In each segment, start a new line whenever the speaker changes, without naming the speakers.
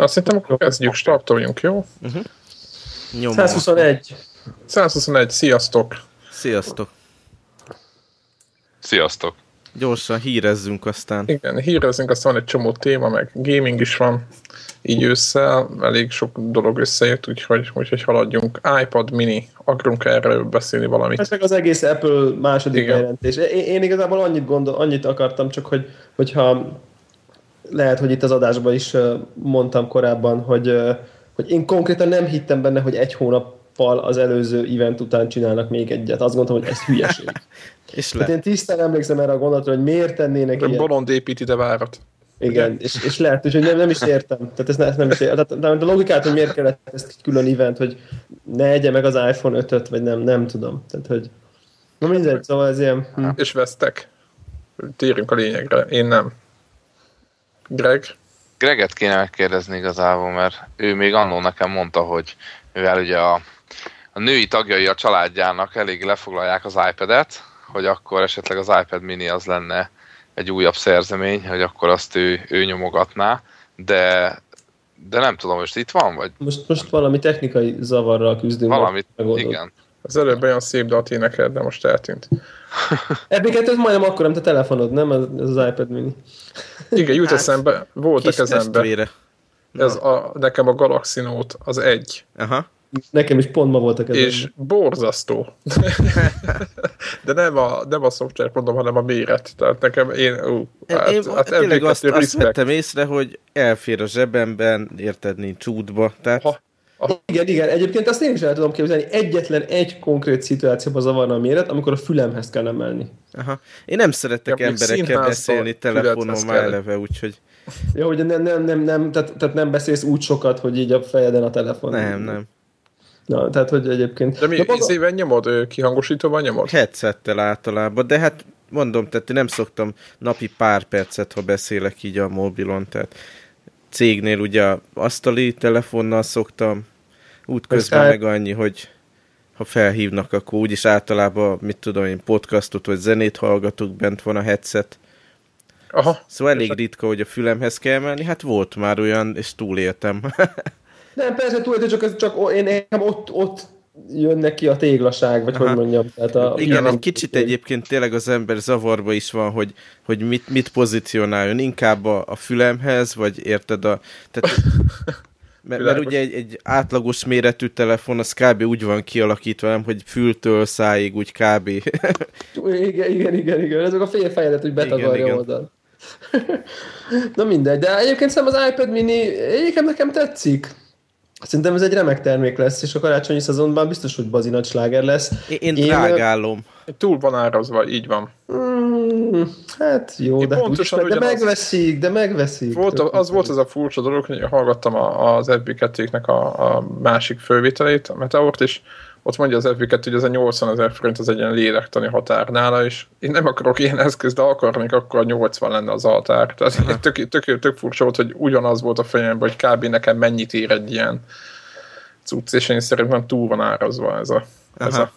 Na, szerintem akkor kezdjük, startoljunk, jó?
Uh-huh. Nyomom.
121.
121, sziasztok!
Sziasztok!
Sziasztok!
Gyorsan hírezzünk aztán.
Igen, hírezzünk, aztán van egy csomó téma, meg gaming is van így össze, elég sok dolog összejött, úgyhogy, úgyhogy haladjunk. iPad mini, akarunk erről beszélni valamit.
Ez meg az egész Apple második
Igen.
bejelentés. Én, én igazából annyit, gondol, annyit akartam, csak hogy, hogyha lehet, hogy itt az adásban is mondtam korábban, hogy, hogy én konkrétan nem hittem benne, hogy egy hónappal az előző event után csinálnak még egyet. Azt gondoltam, hogy ez hülyeség.
És le.
én tisztán emlékszem erre a gondolatra, hogy miért tennének
De
ilyet.
bolond épít ide várat.
Igen, és, és lehet, hogy nem, nem is értem. Tehát ezt, ezt nem is értem. Tehát, de a logikát, hogy miért kellett ezt egy külön event, hogy ne egye meg az iPhone 5-öt, vagy nem, nem tudom. Tehát, hogy Na mindegy, szóval ez ilyen... Hm.
És vesztek. Térjünk a lényegre. Én nem. Greg?
Greget kéne megkérdezni igazából, mert ő még annó nekem mondta, hogy mivel ugye a, a női tagjai a családjának elég lefoglalják az iPad-et, hogy akkor esetleg az iPad mini az lenne egy újabb szerzemény, hogy akkor azt ő, ő nyomogatná, de, de nem tudom, most itt van, vagy
Most, most valami technikai zavarral küzdünk.
valamit, igen.
Az előbb olyan szép dalt énekelt, de most eltűnt.
Epic ez majdnem akkor, mint a telefonod, nem? Ez az iPad mini.
Igen, jut
Hát,
eszembe, volt a kezembe.
testvére.
Ez a, nekem a Galaxy Note az egy.
Aha.
Nekem is pont ma volt a.
És borzasztó. De nem a, nem a szoftver mondom, hanem a méret. Tehát nekem én, ú, hát,
Én, én
hát
tényleg azt,
emlékeztő
azt
respect.
vettem észre, hogy elfér a zsebemben, érted, nincs útba. Tehát
Ha,
Igen, igen. Egyébként azt én is el tudom képzelni, egyetlen egy konkrét szituációban zavarna a méret, amikor a fülemhez kell emelni.
aha. én nem szeretek
Ja,
emberekkel beszélni telefonon már eleve, úgyhogy
Ja, hogy nem, nem, nem, nem tehát, tehát, nem beszélsz úgy sokat, hogy így a fejeden a telefon.
nem, nem.
Na, tehát, hogy egyébként...
de mi
maga-
izében nyomod, kihangosítóban nyomod?
Headsettel általában, de hát mondom, tehát én nem szoktam napi pár percet, ha beszélek így a mobilon, tehát cégnél ugye a asztali telefonnal szoktam, útközben meg annyi, hogy ha felhívnak, akkor úgyis általában, mit tudom én, podcastot vagy zenét hallgatok, bent van a headset.
Aha.
Szóval elég ritka, hogy a fülemhez kell menni, hát volt már olyan, és túléltem.
Nem, persze, túl, csak, ez csak én nekem ott, ott jönnek ki a téglaság, vagy
Aha.
hogy mondjam. Tehát a,
Igen, egy kicsit egyébként tényleg az ember zavarba is van, hogy, hogy mit, mit pozícionáljon, inkább a, a fülemhez, vagy érted a... Tehát, mert, mert ugye egy, egy átlagos méretű telefon, az kb. úgy van kialakítva, nem, hogy fültől száig úgy kb.
Igen, igen, igen, igen. Ezek a fél fejedet, hogy betakarja oldal. Na mindegy, de egyébként szerintem az iPad mini egyébként nekem tetszik. Szerintem ez egy remek termék lesz, és a karácsonyi szezonban biztos, hogy bazi nagy sláger lesz.
Én, én
Én-
drágálom.
Túl van árazva, így van.
Mm, hát jó,
Én
de,
pontosan
úgyis- de megveszik, de megveszik.
Volt,
Tök
az volt az a furcsa dolog, hogy hallgattam a, az FB2-nek a, a másik fölvételét, a Meteort, és ott mondja az FB2, hogy ez a 80 ezer forint az egy ilyen lélektani határ nála, és én nem akarok ilyen eszközt, de akarnék, akkor a 80 lenne az határ. Tehát tök, tök, tök furcsa volt, hogy ugyanaz volt a fejemben, hogy kb. nekem mennyit ér egy ilyen cucc, és én szerintem túl van árazva ez a, ez
Aha.
a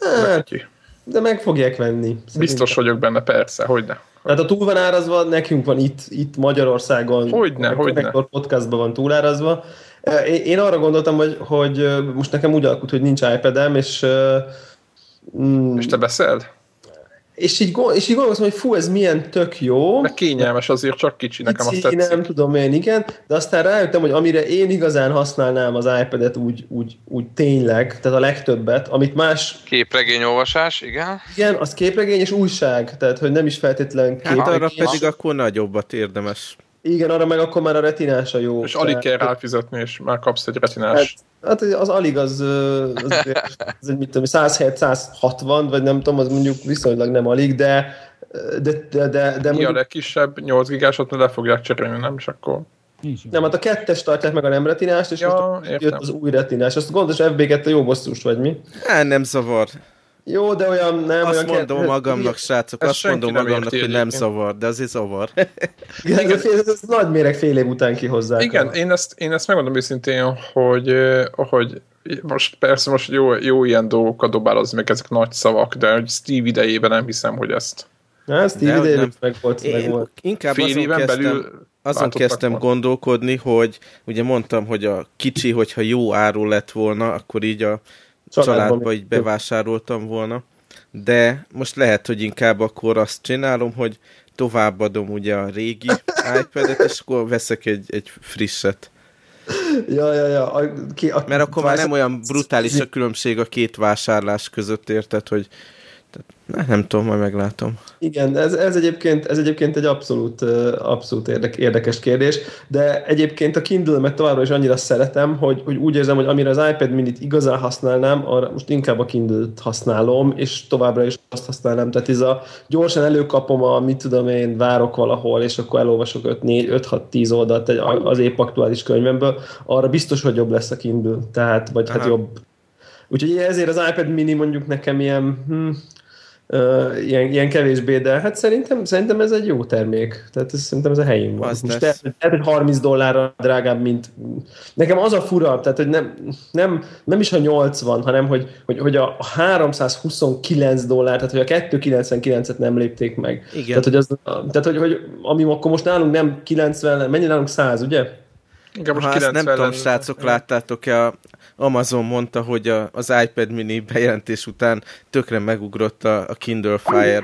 Hát, de meg fogják venni.
Biztos vagyok benne, persze, hogy ne.
Tehát a túl van árazva, nekünk van itt, itt Magyarországon.
Hogyne,
a
hogyne.
Connector podcastban van túlárazva. Én, arra gondoltam, hogy, hogy most nekem úgy alakult, hogy nincs iPad-em, és, mm,
És te beszéld?
és, így, és így gondoltam, hogy fú, ez milyen tök jó.
Meg kényelmes azért, csak kicsi, nekem azt tetszik.
nem tudom én, igen, de aztán rájöttem, hogy amire én igazán használnám az iPad-et úgy, úgy, úgy tényleg, tehát a legtöbbet, amit más,
Képregényolvasás, igen.
igen, az képregény és újság, tehát hogy nem is feltétlen
Hát arra
képregény.
pedig akkor nagyobbat érdemes.
Igen, arra meg akkor már a retinása jó.
És alig kell
Tehát-
ráfizetni, és már kapsz egy retinás.
Hát az alig az, az, az egy, mit tudom, 107-160, vagy nem tudom, az mondjuk viszonylag nem alig, de de, de, de, de
Mi a
mondjuk,
legkisebb? 8 gigásot le fogják cserélni, nem? És akkor...
Nincs
nem, hát a kettes tartják meg a nem retinást, és
Ja,
most jött az új retinás. Azt gondolod, hogy FB2 jó bosszus vagy mi?
Hát nem zavar.
Jó, de olyan nem
Azt
olyan
mondom
ke-
magamnak, srácok,
Ezt
azt mondom magamnak, hogy nem zavar, de azért zavar.
Igen, ez, ez, ez nagy méreg fél év után kihozzák.
Igen, én ezt, én ezt megmondom őszintén, hogy, hogy most persze most jó, jó ilyen dolgokat dobálozni, meg ezek nagy szavak, de hogy Steve idejében nem hiszem, hogy ezt
Na,
De,
Steve
hogy
idejében
nem.
meg volt, meg
Én
volt.
inkább
fél
azon
éven
kezdtem,
belül
azon kezdtem
volna.
gondolkodni, hogy ugye mondtam, hogy a kicsi, hogyha jó áru lett volna, akkor így a családba így bevásároltam volna. De most lehet, hogy inkább akkor azt csinálom, hogy továbbadom ugye a régi iPad-et, és akkor veszek egy, egy frisset.
Ja, ja, ja. A, ki, a,
Mert akkor már nem olyan brutális a különbség a két vásárlás között, érted, hogy tehát, ne, nem tudom, majd meglátom.
Igen, ez, ez, egyébként, ez egyébként egy abszolút, abszolút érdek, érdekes kérdés, de egyébként a Kindle-met továbbra is annyira szeretem, hogy, hogy úgy érzem, hogy amire az iPad minit igazán használnám, arra most inkább a Kindle-t használom, és továbbra is azt használnám. Tehát ez a gyorsan előkapom a, mit tudom én, várok valahol, és akkor elolvasok 5-6-10 oldalt egy, az épp aktuális könyvemből, arra biztos, hogy jobb lesz a Kindle. Tehát, vagy hát
Aha.
jobb. Úgyhogy ezért az iPad mini mondjuk nekem ilyen, hm, Uh, ilyen, ilyen kevésbé, de hát szerintem, szerintem ez egy jó termék. Tehát ez, szerintem ez a helyén van.
Az
Most lehet, hogy 30 dollárra drágább, mint... Nekem az a fura, tehát hogy nem, nem, nem is a 80, hanem hogy, hogy, hogy a 329 dollár, tehát hogy a 299-et nem lépték meg.
Igen.
Tehát, hogy, az, tehát hogy, hogy ami akkor most nálunk nem 90, mennyi nálunk 100, ugye?
Igen, most
Ha ezt nem
90
tudom, srácok, láttátok-e, a Amazon mondta, hogy a, az iPad mini bejelentés után tökre megugrott a, a Kindle Fire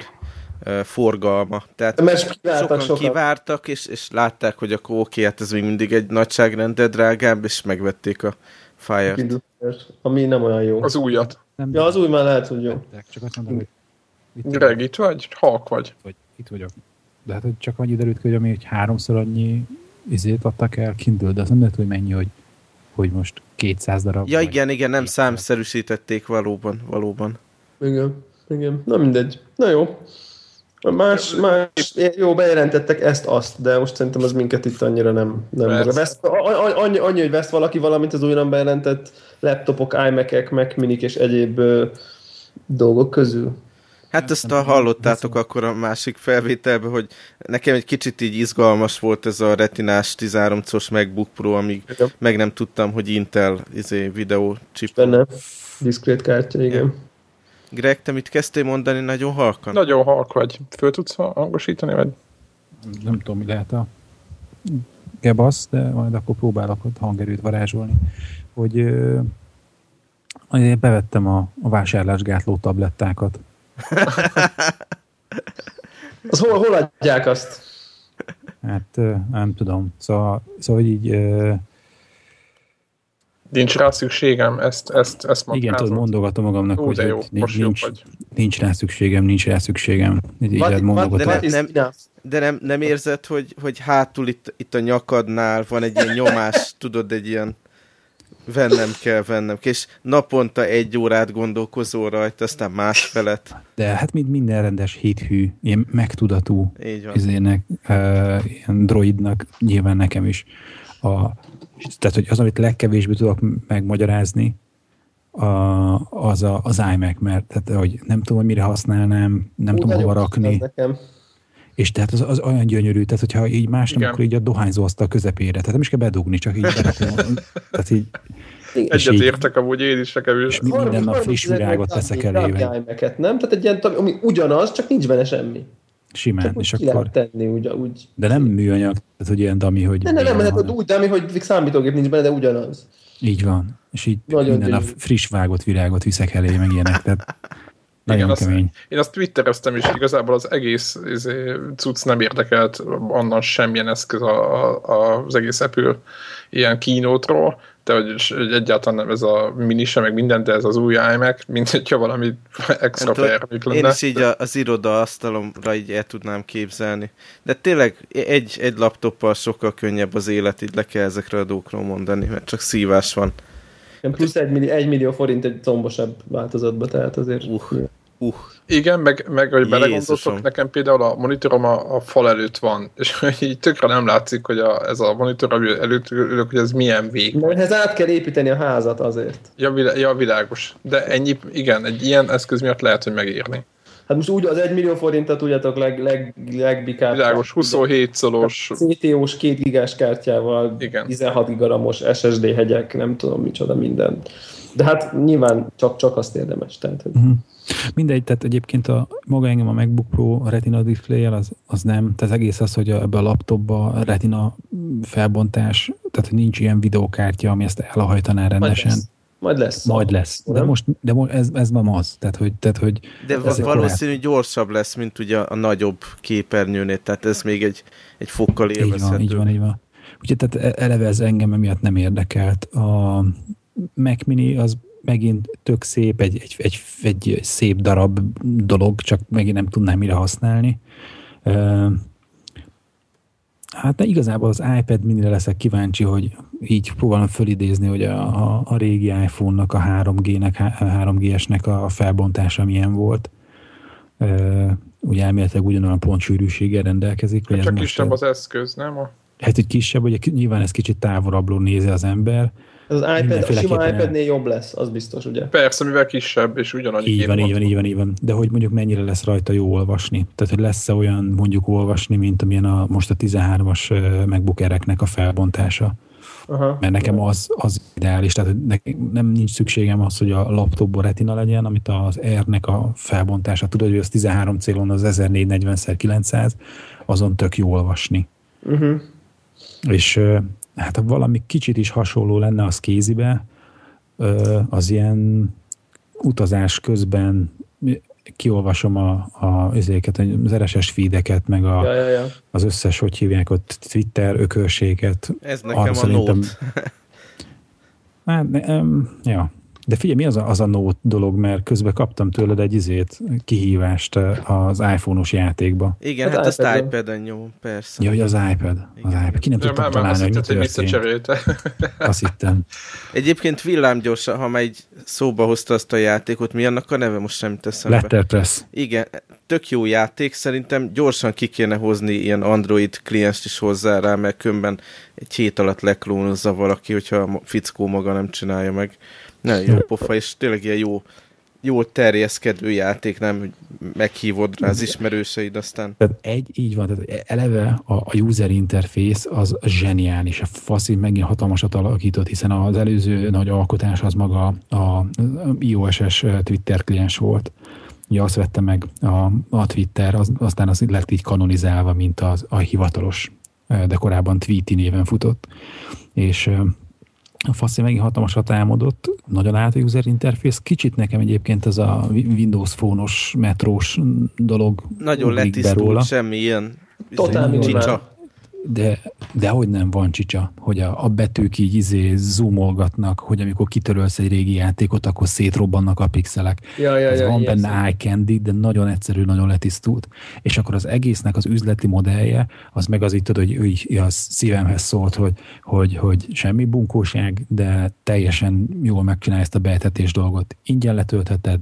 forgalma. Tehát
Mert kiváltak
sokan,
sokan.
kivártak, és, és látták, hogy akkor oké, hát ez még mindig egy nagyságrend, de drágább, és megvették a Fire-t.
Ami nem olyan jó.
Az újat.
Nem
Ja, az új már lehet, hogy jó.
vettek, Csak azt mondom, hogy itt,
Greg, itt vagy? Halk vagy?
vagy, itt vagyok. De hát hogy csak annyi derült ki, hogy ami hogy háromszor annyi izét adtak el Kindle, de az nem lehet, hogy mennyi, hogy, hogy most 200 darab.
Ja igen, igen, nem
200.
számszerűsítették valóban, valóban.
Igen, igen. Na mindegy. Na jó. Más, más, jó, bejelentettek ezt, azt, de most szerintem az minket itt annyira nem, nem vesz. Annyi, annyi, hogy vesz valaki valamit az újonnan bejelentett laptopok, iMac-ek, Mac minik és egyéb ö, dolgok közül.
Hát ezt a hallottátok akkor a másik felvételben, hogy nekem egy kicsit így izgalmas volt ez a retinás 13 os MacBook Pro, amíg
Igen.
meg nem tudtam, hogy Intel izé, videó chip.
Benne diszkrét kártya, igen.
Greg, te mit kezdtél mondani nagyon halkan?
Nagyon halk vagy. Föl tudsz hangosítani, vagy?
Nem tudom, mi lehet a gebasz, de majd akkor próbálok ott hangerőt varázsolni. Hogy ö, én bevettem a, a vásárlásgátló tablettákat.
Az hol, hol adják azt?
Hát nem tudom. Szóval, szóval hogy így ö,
Nincs rá szükségem, ezt, ezt, ezt
igen,
magyarázod.
tudod, mondogatom magamnak,
Ó,
hogy,
de jó, most jó
nincs,
vagy.
nincs rá szükségem, nincs rá szükségem. Így, így lehet
what-
mondogatom.
is
Nem-
enough?
De nem, nem érzed, hogy, hogy hátul itt, itt a nyakadnál van egy ilyen nyomás, tudod, egy ilyen vennem kell, vennem kell, és naponta egy órát gondolkozol rajta, aztán más felet.
De hát mint minden rendes héthű, ilyen megtudatú izének, uh, ilyen droidnak, nyilván nekem is. A, tehát, hogy az, amit legkevésbé tudok megmagyarázni, a, az a, az iMac, mert tehát, hogy nem tudom, hogy mire használnám, nem
Ú,
tudom hova rakni,
Nekem.
És tehát az, az olyan gyönyörű, tehát hogyha így más nem,
Igen.
akkor így a dohányzó azt a közepére, tehát nem is kell bedugni, csak így berakom. tehát így,
Egyet
így-
értek amúgy én is nekem is.
és mi- minden nap friss virágot teszek elébe,
nem? Tehát egy ilyen, tab- ami ugyanaz, csak nincs benne semmi.
simán,
Csak úgy
és
ki
akkor,
lehet tenni, úgy, úgy.
de nem műanyag, tehát hogy ilyen dami, hogy
Nem, nem, nem,
ilyen,
hát úgy, de ami, hogy számítógép nincs benne, de ugyanaz.
Így van. És így
Nagyon
minden nap
gyönyörű.
friss vágott virágot viszek elé, meg ilyenek. Tehát nagyon
azt-
kemény.
Én azt twittereztem is, igazából az egész izé, cucc nem érdekelt onnan semmilyen eszköz a, a, az egész Apple ilyen kínótról, de hogy, hogy egyáltalán nem ez a mini sem, meg minden, de ez az új iMac, mint hogyha valami extra termék
Én
lenne.
is így a- az iroda asztalomra így el tudnám képzelni. De tényleg egy, egy laptoppal sokkal könnyebb az élet, így le kell ezekre a dolgokról mondani, mert csak szívás van.
Plusz egy millió, egy millió forint egy combosabb változatba, tehát azért...
Uh. Uh,
Igen, meg, meg hogy belegondoltok, nekem például a monitorom a, a fal előtt van, és így tökre nem látszik, hogy a, ez a monitor előtt ülök, hogy ez milyen vég.
Mert ehhez át kell építeni a házat azért.
Ja, vilá, ja, világos. De ennyi, igen, egy ilyen eszköz miatt lehet, hogy megírni.
Hát most úgy az 1 millió forintot tudjátok leg, leg, legbikább.
Világos, 27 szolos.
CTO-s 2 gigás kártyával,
Igen.
16 gigaramos SSD hegyek, nem tudom micsoda minden. De hát nyilván csak, csak azt érdemes. Tehát, hogy...
Uh-huh. Mindegy, tehát egyébként a maga engem a MacBook Pro a Retina display az, az nem, tehát egész az, hogy a, ebbe a laptopba a Retina felbontás, tehát hogy nincs ilyen videókártya, ami ezt elhajtaná rendesen.
Majd. Majd lesz.
Majd lesz. De
Nem?
most, de most ez, ez ma az. Tehát, hogy, tehát, hogy
De valószínű gyorsabb lesz, mint ugye a nagyobb képernyőnél, tehát ez még egy, egy fokkal
Így van,
élvezhető.
így van, így van. Úgyhogy tehát eleve ez engem emiatt nem érdekelt. A Mac Mini az megint tök szép, egy, egy, egy, egy szép darab dolog, csak megint nem tudnám mire használni. Hát de igazából az iPad minire leszek kíváncsi, hogy így próbálom fölidézni, hogy a, a, a régi iPhone-nak, a 3G-nek, 3GS-nek a felbontása milyen volt. Ö, ugye elméletileg ugyanolyan pontsűrűséggel rendelkezik. hogy ez
Csak kisebb az eszköz, nem? A...
Hát egy kisebb, ugye nyilván ez kicsit távolabbról nézi az ember.
Az iPad, a sima iPadnél jobb lesz, az biztos, ugye?
Persze, mivel kisebb, és ugyanannyi
Így van, így van, így van, így van. De hogy mondjuk mennyire lesz rajta jó olvasni. Tehát, hogy lesz-e olyan mondjuk olvasni, mint amilyen a, most a 13-as ö, MacBook Air-eknek a felbontása.
Aha.
Mert nekem az, az ideális, tehát hogy nekem nem nincs szükségem az, hogy a laptopban retina legyen, amit az R-nek a felbontása, tudod, hogy az 13 célon az 1440x900, azon tök jó olvasni.
Uh-huh.
És hát ha valami kicsit is hasonló lenne az kézibe, az ilyen utazás közben kiolvasom a, a, ezeket, az RSS feedeket, meg a,
Ja, ja, ja.
az összes, hogy hívják ott, Twitter ökörséget.
Ez
Arra
nekem a
szerintem-
Note.
Hát, ne, um, ja. De figyelj, mi az a, az a Note dolog, mert közben kaptam tőled egy izét, kihívást eh, az iPhone-os játékba.
Igen,
Hát
hát, azt
iPad-en.
iPad-en nyom, persze.
Ja, hogy az iPad. Az
Igen.
iPad. Ki nem tudtam
már, már azt
találni, hogy
visszacserélte.
Azt hittem.
Egyébként villámgyorsan, ha már egy szóba hozta azt a játékot, mi annak a neve most sem teszem be.
Letterpress.
Igen, tök jó játék, szerintem gyorsan ki kéne hozni ilyen Android klienst is hozzá rá, mert különben egy hét alatt leklónozza valaki, hogyha a fickó maga nem csinálja meg. Nagyon jó pofa, és tényleg ilyen jó, jó terjeszkedő játék, nem hogy meghívod rá az ismerőseid, aztán
Tehát egy, így van, tehát eleve a, a user interface az zseniális. A faszi megint hatalmasat alakított, hiszen az előző nagy alkotás az maga a, a iOS-es Twitter kliens volt. Ugye azt vette meg a, a Twitter, az, aztán az lett így kanonizálva, mint az, a hivatalos, de korábban Tweety néven futott. És a faszi megint hatalmasat álmodott, nagyon állt a user interface, kicsit nekem egyébként ez a Windows Phone-os, metrós dolog
nagyon letisztult, semmi ilyen
Totál
izé, csicsa.
De, de hogy nem van csicsa, hogy a, a betűk így izé zoomolgatnak, hogy amikor kitörölsz egy régi játékot, akkor szétrobbannak a pixelek.
Ja, ja,
Ez
ja,
van
ilyen
benne eye candy, de nagyon egyszerű, nagyon letisztult. És akkor az egésznek az üzleti modellje, az meg az így tudod, hogy ő így a szívemhez szólt, hogy, hogy, hogy semmi bunkóság, de teljesen jól megcsinálja ezt a beetetés dolgot. Ingyen letöltheted,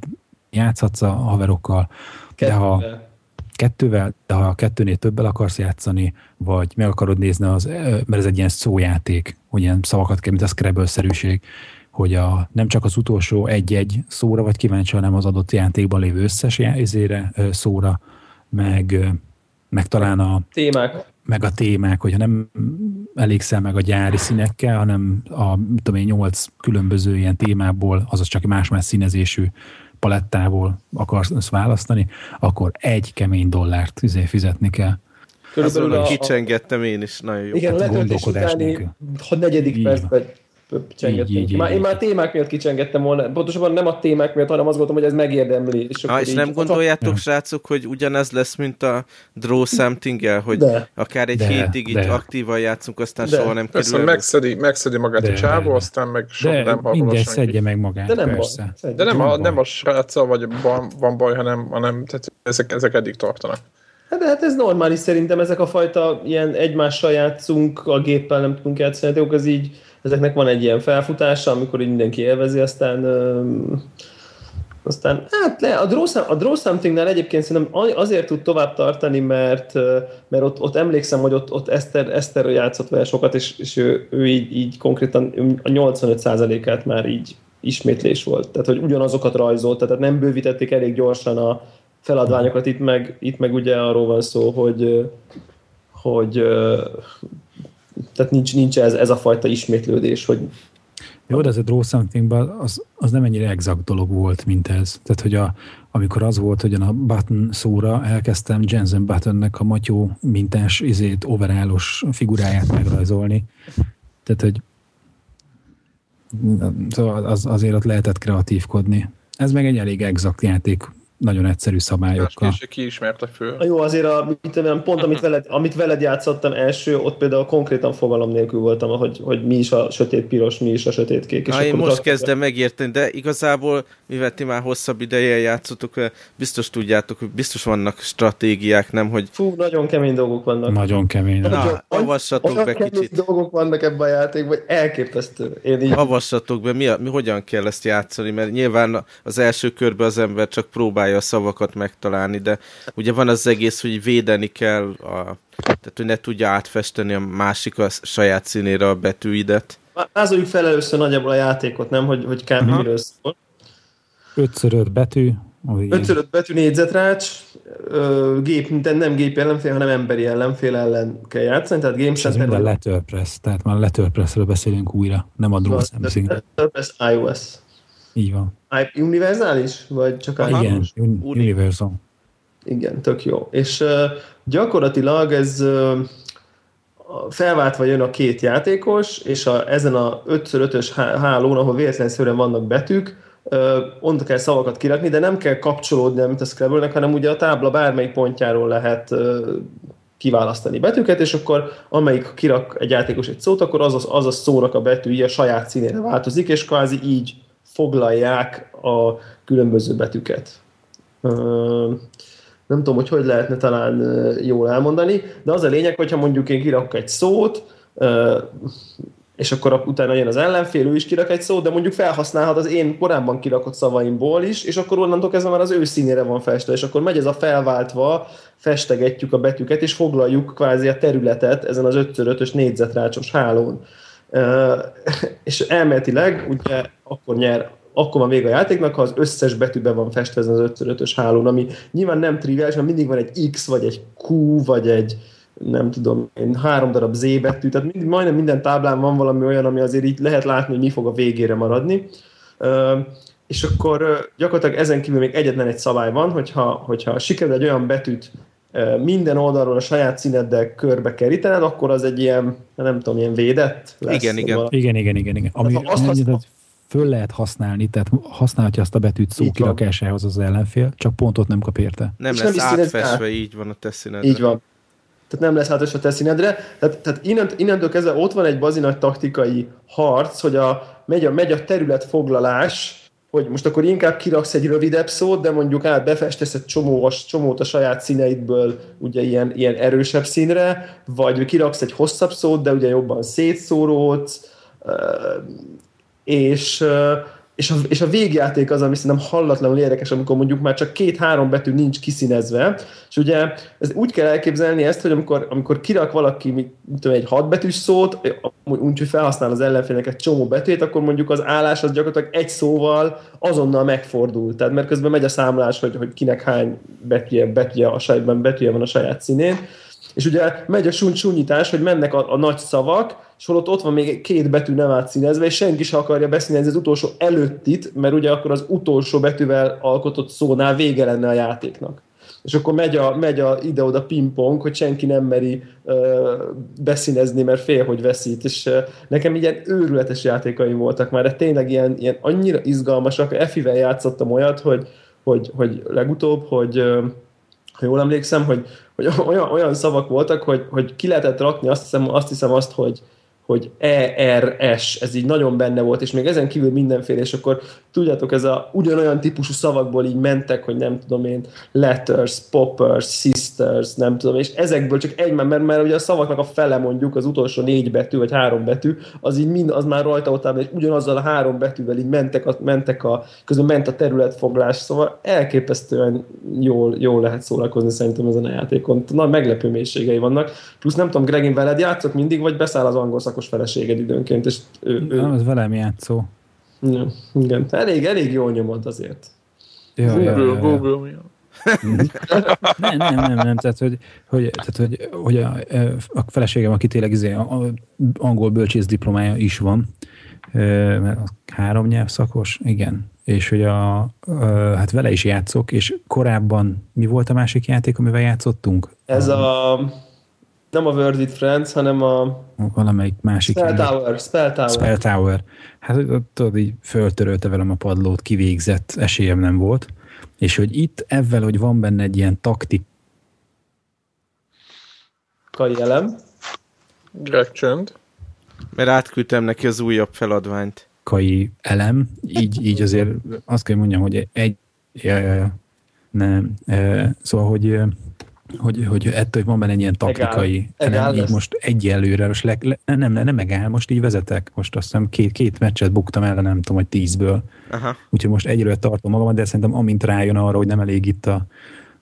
játszhatsz a haverokkal, de ha
Kettővel.
de ha a kettőnél többel akarsz játszani, vagy meg akarod nézni, az, mert ez egy ilyen szójáték, hogy ilyen szavakat kell, mint a Scrabble-szerűség, hogy a, nem csak az utolsó egy-egy szóra vagy kíváncsi, hanem az adott játékban lévő összes ö, szóra, meg, meg talán a,
Témák.
meg a témák, hogyha nem elégszel meg a gyári színekkel, hanem a tudom én, nyolc különböző ilyen témából, azaz csak más-más színezésű palettából akarsz választani, akkor egy kemény dollárt izé fizetni kell.
Körülbelül a, a,
kicsengettem én is, nagyon jó.
igen, a letöltés
gondolkodás
utáni ha negyedik percben csengettem.
Így, így,
már,
így,
én már témák miatt kicsengettem volna. Pontosabban nem a témák miatt, hanem azt gondoltam, hogy ez megérdemli. És,
Ha,
akkor
és
így-
nem gondoljátok,
Ja.
srácok, hogy ugyanez lesz, mint a Draw something hogy
De.
akár egy
De,
hétig így
de.
aktívan játszunk, aztán
De.
soha nem
Persze,
kerül elő.
megszedi, megszedi magát
De,
a csávó, aztán meg sok
De
nem hallol
minden szedje meg magát,
De nem
persze.
baj.
De nem, a, nem a sráccal vagy van, van baj, hanem, hanem tehát ezek, ezek eddig tartanak.
Hát, de hát ez normális szerintem, ezek a fajta ilyen egymással játszunk, a géppel nem tudunk játszani, ez így, ezeknek van egy ilyen felfutása, amikor mindenki élvezi, aztán aztán, hát le, a Draw, a Draw Something-nál egyébként szerintem azért tud tovább tartani, mert, mert ott, ott emlékszem, hogy ott, ott Eszter, Eszter játszott vele sokat, és, és ő, ő így, így konkrétan a 85%-át már így ismétlés volt. Tehát, hogy ugyanazokat rajzolt, tehát nem bővítették elég gyorsan a, feladványokat, itt meg, itt meg ugye arról van szó, hogy, hogy tehát nincs, nincs ez, ez a fajta ismétlődés, hogy
jó, de ez a Draw something az, az nem ennyire exakt dolog volt, mint ez. Tehát, hogy a, amikor az volt, hogy a button szóra elkezdtem Jensen Buttonnek a matyó mintás izét, overálos figuráját megrajzolni. Tehát, hogy szóval az, azért ott lehetett kreatívkodni. Ez meg egy elég exakt játék nagyon egyszerű szabályokkal.
És ki ismerte föl.
Jó, azért a, mit, pont amit veled, amit veled játszottam első, ott például konkrétan fogalom nélkül voltam, hogy, hogy mi is a sötét piros, mi is a sötét kék.
És én most kezdem megérteni, de igazából, mivel ti már hosszabb ideje játszotok, biztos tudjátok, hogy biztos vannak stratégiák, nem, hogy...
Fú, nagyon kemény dolgok vannak.
Nagyon kemény.
Na, avassatok be kicsit.
dolgok vannak ebben a játékban, hogy elképesztő. Én így...
Avassatok be, mi, a, mi hogyan kell ezt játszani, mert nyilván az első körben az ember csak próbálja próbálja a szavakat megtalálni, de ugye van az egész, hogy védeni kell, a, tehát hogy ne tudja átfesteni a másik a saját színére a betűidet.
Vázoljuk fel először nagyjából a játékot, nem? Hogy, hogy kb. Miről szól.
5x5 betű.
5x5 betű négyzetrács, gép, de nem gép ellenfél, hanem emberi ellenfél ellen kell játszani, tehát Game
Ez minden Letterpress, tehát már Letterpressről beszélünk újra, nem a Draw
Letterpress iOS.
Így van.
Univerzális? Vagy csak
Aha. Igen, un- universal.
Igen, tök jó. És uh, gyakorlatilag ez uh, felváltva jön a két játékos, és a, ezen a 5x5-ös hálón, ahol véletlenszerűen vannak betűk, onnan kell szavakat kirakni, de nem kell kapcsolódni, mint a scrabble hanem ugye a tábla bármelyik pontjáról lehet uh, kiválasztani betűket, és akkor amelyik kirak egy játékos egy szót, akkor az, az, az a szónak a betűje a saját színére változik, és kvázi így foglalják a különböző betűket. Nem tudom, hogy hogy lehetne talán jól elmondani, de az a lényeg, hogyha mondjuk én kirakok egy szót, és akkor utána jön az ellenfél, ő is kirak egy szót, de mondjuk felhasználhat az én korábban kirakott szavaimból is, és akkor onnantól kezdve már az ő színére van festve, és akkor megy ez a felváltva, festegetjük a betűket, és foglaljuk kvázi a területet ezen az 5x5-ös négyzetrácsos hálón. és elméletileg ugye akkor nyer akkor van vége a játéknak, ha az összes betűben van festve az 5x5-ös hálón, ami nyilván nem triviális, mert mindig van egy X, vagy egy Q, vagy egy nem tudom, én három darab Z betű, tehát mind, majdnem minden táblán van valami olyan, ami azért így lehet látni, hogy mi fog a végére maradni. És akkor gyakorlatilag ezen kívül még egyetlen egy szabály van, hogyha, hogyha sikerül egy olyan betűt minden oldalról a saját színeddel körbe kerítened, akkor az egy ilyen, nem tudom, ilyen védett
lesz. Igen, igen.
Igen, igen, igen, igen. Ami, hát, azt azt föl lehet használni, tehát használhatja azt a betűt szó kirakásához az ellenfél, csak pontot nem kap érte.
Nem lesz nem átfestve, így van a te színedre.
Így van. Tehát nem lesz átfestve a te színedre. Tehát, tehát innent, innentől kezdve ott van egy bazinak taktikai harc, hogy a, megy, a, megy a területfoglalás, hogy most akkor inkább kiraksz egy rövidebb szót, de mondjuk át befestesz egy csomó, csomót a saját színeidből ugye ilyen, ilyen erősebb színre, vagy kiraksz egy hosszabb szót, de ugye jobban szétszóródsz, és és a, és a végjáték az, ami szerintem hallatlanul érdekes, amikor mondjuk már csak két-három betű nincs kiszínezve, és ugye ez úgy kell elképzelni ezt, hogy amikor, amikor kirak valaki mit tudom, egy hatbetűs szót, úgy, hogy felhasznál az ellenfélnek egy csomó betűt, akkor mondjuk az állás az gyakorlatilag egy szóval azonnal megfordul. Tehát mert közben megy a számlás, hogy, hogy kinek hány betűje, betűje, a sajátban betűje van a saját színén, és ugye megy a sunyítás, hogy mennek a, a nagy szavak, és holott ott van még két betű nem átszínezve, és senki sem akarja beszínezni az utolsó előttit, mert ugye akkor az utolsó betűvel alkotott szónál vége lenne a játéknak. És akkor megy, a, megy a, ide-oda pingpong, hogy senki nem meri ö, beszínezni, mert fél, hogy veszít. És ö, nekem ilyen őrületes játékaim voltak már, de tényleg ilyen, ilyen annyira izgalmasak. Efivel játszottam olyat, hogy, hogy, hogy legutóbb, hogy ö, ha jól emlékszem, hogy, hogy olyan, olyan szavak voltak, hogy, hogy ki lehetett rakni, azt hiszem azt, hiszem azt hogy, hogy ERS, ez így nagyon benne volt, és még ezen kívül mindenféle, és akkor tudjátok, ez a ugyanolyan típusú szavakból így mentek, hogy nem tudom én, letters, poppers, sisters, nem tudom, és ezekből csak egy, mert, mert ugye a szavaknak a fele mondjuk, az utolsó négy betű, vagy három betű, az így mind, az már rajta volt, és ugyanazzal a három betűvel így mentek, a, mentek a, közben ment a területfoglás, szóval elképesztően jól, jól lehet szórakozni szerintem ezen a játékon. Nagy meglepő mélységei vannak. Plusz nem tudom, Gregin veled játszott mindig, vagy beszáll az angol szakos feleséged időnként, és ő, ő...
Nem, az velem játszó.
Ja, igen, elég, elég jól nyomod azért.
Ja, ja, ja, ja. nem, nem, nem, nem, tehát hogy, hogy, tehát, hogy, hogy a, a feleségem, aki tényleg izé, a, a angol bölcsész diplomája is van, mert három nyelv szakos, igen, és hogy a, a, hát vele is játszok, és korábban mi volt a másik játék, amivel játszottunk?
Ez a, nem a Word with Friends, hanem a
valamelyik másik.
Spell Tower, Spell Tower.
Spell Tower. Hát tudod, így föltörölte velem a padlót, kivégzett, esélyem nem volt. És hogy itt ezzel, hogy van benne egy ilyen taktik.
Kai elem.
Greg csönd.
Mert átküldtem neki az újabb feladványt.
Kai elem, így, így azért azt kell mondjam, hogy egy, ja, ja, ja, nem, e, szóval, hogy hogy, hogy ettől, hogy van benne egy ilyen taktikai,
Egál.
nem, így most egyelőre, most le, le, nem, nem, nem megáll, most így vezetek, most azt hiszem két, két meccset buktam el, nem tudom, hogy tízből.
Aha.
Úgyhogy most egyelőre tartom magamat, de szerintem amint rájön arra, hogy nem elég itt a,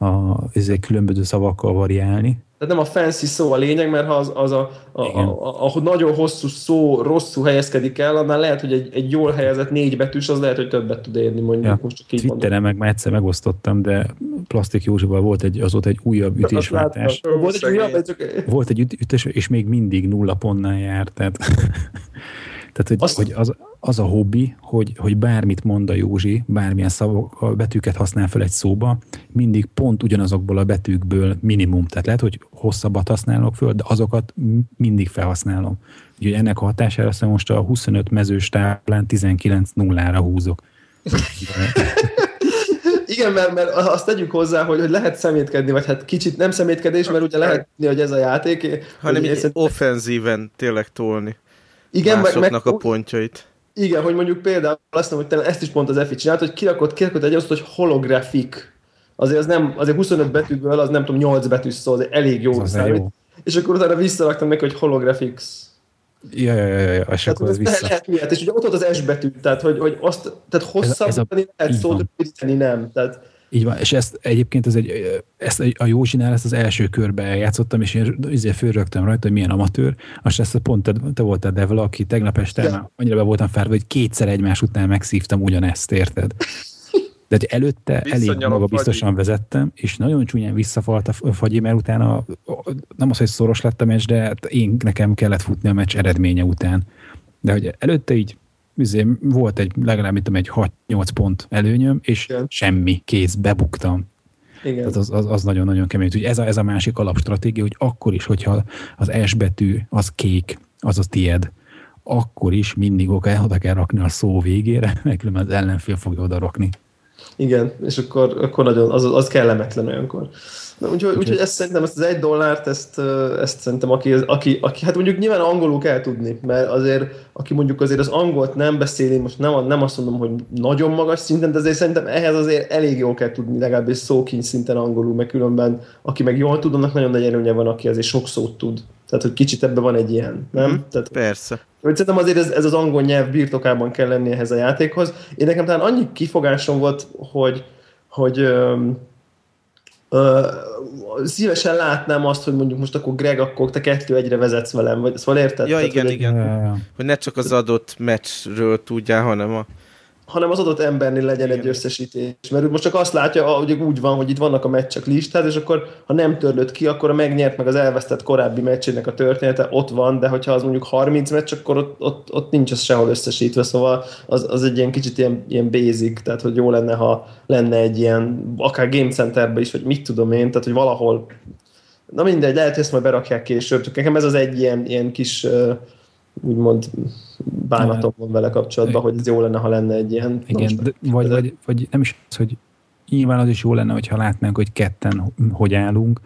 a különböző szavakkal variálni,
tehát nem a fancy szó a lényeg, mert ha az, az a, a, a, a, a, nagyon hosszú szó rosszul helyezkedik el, annál lehet, hogy egy, egy jól helyezett négy betűs, az lehet, hogy többet tud érni, mondjuk ja, most csak így
Twitteren meg már egyszer megosztottam, de Plastik Józsival volt egy, az volt egy újabb ütésváltás.
Volt egy újabb, csak...
Volt egy ütés, és még mindig nulla pontnál járt, tehát Tehát, hogy, Azt... hogy az, az a hobbi, hogy, hogy bármit mond a Józsi, bármilyen szavak, betűket használ fel egy szóba, mindig pont ugyanazokból a betűkből minimum. Tehát lehet, hogy hosszabbat használok föl, de azokat mindig felhasználom. Úgyhogy ennek a hatására azt most a 25 mezős táblán 19 nullára húzok.
Igen, mert, mert azt tegyük hozzá, hogy, hogy lehet szemétkedni, vagy hát kicsit nem szemétkedés, mert ugye lehet hogy ez a játék.
Hanem így offenzíven tényleg tolni
igen,
másoknak meg, meg, a pontjait.
Igen, hogy mondjuk például azt mondom, hogy ezt is pont az Efi csinált, hogy kirakott, kirakott egy azt, hogy holografik. Azért az nem, azért 25 betűből az nem tudom, 8 betű szó, az elég jó az számít. Jó. És akkor utána visszaraktam neki, hogy holographics.
Ja, ja, ja, ja, és akkor ez vissza.
Lehet ilyet, és ugye ott volt az S betű, tehát hogy, hogy azt, tehát hosszabbítani lehet szót, rövidíteni nem. Tehát
így van, és ezt egyébként ez egy, ezt a Józsinál ezt az első körbe eljátszottam, és én azért fölrögtem rajta, hogy milyen amatőr, azt ezt pont te, te voltál Devil, aki tegnap este ja. már annyira be voltam fárva, hogy kétszer egymás után megszívtam ugyanezt, érted? De hogy előtte elég maga biztosan vezettem, és nagyon csúnyán visszafalt a fagyi, mert utána nem az, hogy szoros lett a meccs, de hát én nekem kellett futni a meccs eredménye után. De hogy előtte így izé, volt egy legalább mint egy 6-8 pont előnyöm, és Igen. semmi, kész, bebuktam. Igen. Tehát az, az, az nagyon-nagyon kemény. Úgyhogy ez a, ez a másik alapstratégia, hogy akkor is, hogyha az S betű az kék, az az tied, akkor is mindig oda, oda kell rakni a szó végére, mert különben az ellenfél fogja oda rakni.
Igen, és akkor, akkor nagyon, az, az kellemetlen olyankor. Na, úgyhogy, úgyhogy ezt szerintem, ezt az egy dollárt, ezt, ezt szerintem, aki, aki, aki, hát mondjuk nyilván angolul kell tudni, mert azért, aki mondjuk azért az angolt nem beszéli, most nem, nem azt mondom, hogy nagyon magas szinten, de azért szerintem ehhez azért elég jól kell tudni, legalábbis szókincs szinten angolul, mert különben, aki meg jól tud, annak nagyon nagy erőnye van, aki azért sok szót tud. Tehát, hogy kicsit ebben van egy ilyen, nem? Mm, Tehát,
persze.
Hogy szerintem azért ez, ez az angol nyelv birtokában kell lenni ehhez a játékhoz. Én nekem talán annyi kifogásom volt, hogy, hogy ö, szívesen látnám azt, hogy mondjuk most akkor Greg, akkor te kettő egyre vezetsz velem, vagy szóval érted?
Ja, Tehát, igen, hogy igen. Egy... Hogy ne csak az adott meccsről tudjál, hanem a
hanem az adott embernél legyen Igen. egy összesítés. Mert most csak azt látja, hogy úgy van, hogy itt vannak a meccsek listát, és akkor ha nem törlött ki, akkor a megnyert meg az elvesztett korábbi meccsének a története ott van, de hogyha az mondjuk 30 meccs, akkor ott, ott, ott nincs az sehol összesítve, szóval az, az egy ilyen kicsit ilyen, ilyen basic, tehát hogy jó lenne, ha lenne egy ilyen, akár Game Centerbe is, vagy mit tudom én, tehát hogy valahol Na mindegy, lehet, hogy ezt majd berakják később, csak nekem ez az egy ilyen, ilyen kis uh, úgymond bánatom van vele kapcsolatban, hogy ez jó lenne, ha lenne egy ilyen...
Igen, de, vagy, vagy, vagy nem is az, hogy nyilván az is jó lenne, hogyha látnánk, hogy ketten hogy állunk,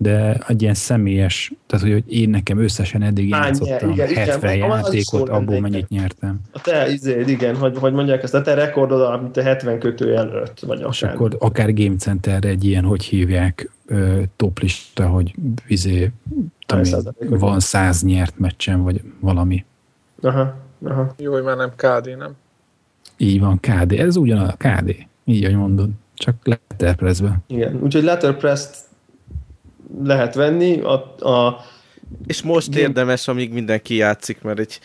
de egy ilyen személyes, tehát hogy én nekem összesen eddig Hány, játszottam igen, 70 igen, játékot, abból mennyit nyertem.
A te izéd, igen, hogy, hogy mondják ezt, a te rekordod, amit te 70 kötő előtt, vagy
akár. És akkor akár Game Centerre egy ilyen, hogy hívják, toplista, hogy izé, van száz nyert meccsen, vagy valami.
Aha, aha.
Jó, hogy már nem KD, nem?
Így van, KD. Ez ugyanaz a KD. Így, ahogy mondod. Csak letterpressbe.
Igen, úgyhogy letterpress lehet venni. A, a
és most game... érdemes, amíg mindenki játszik, mert egy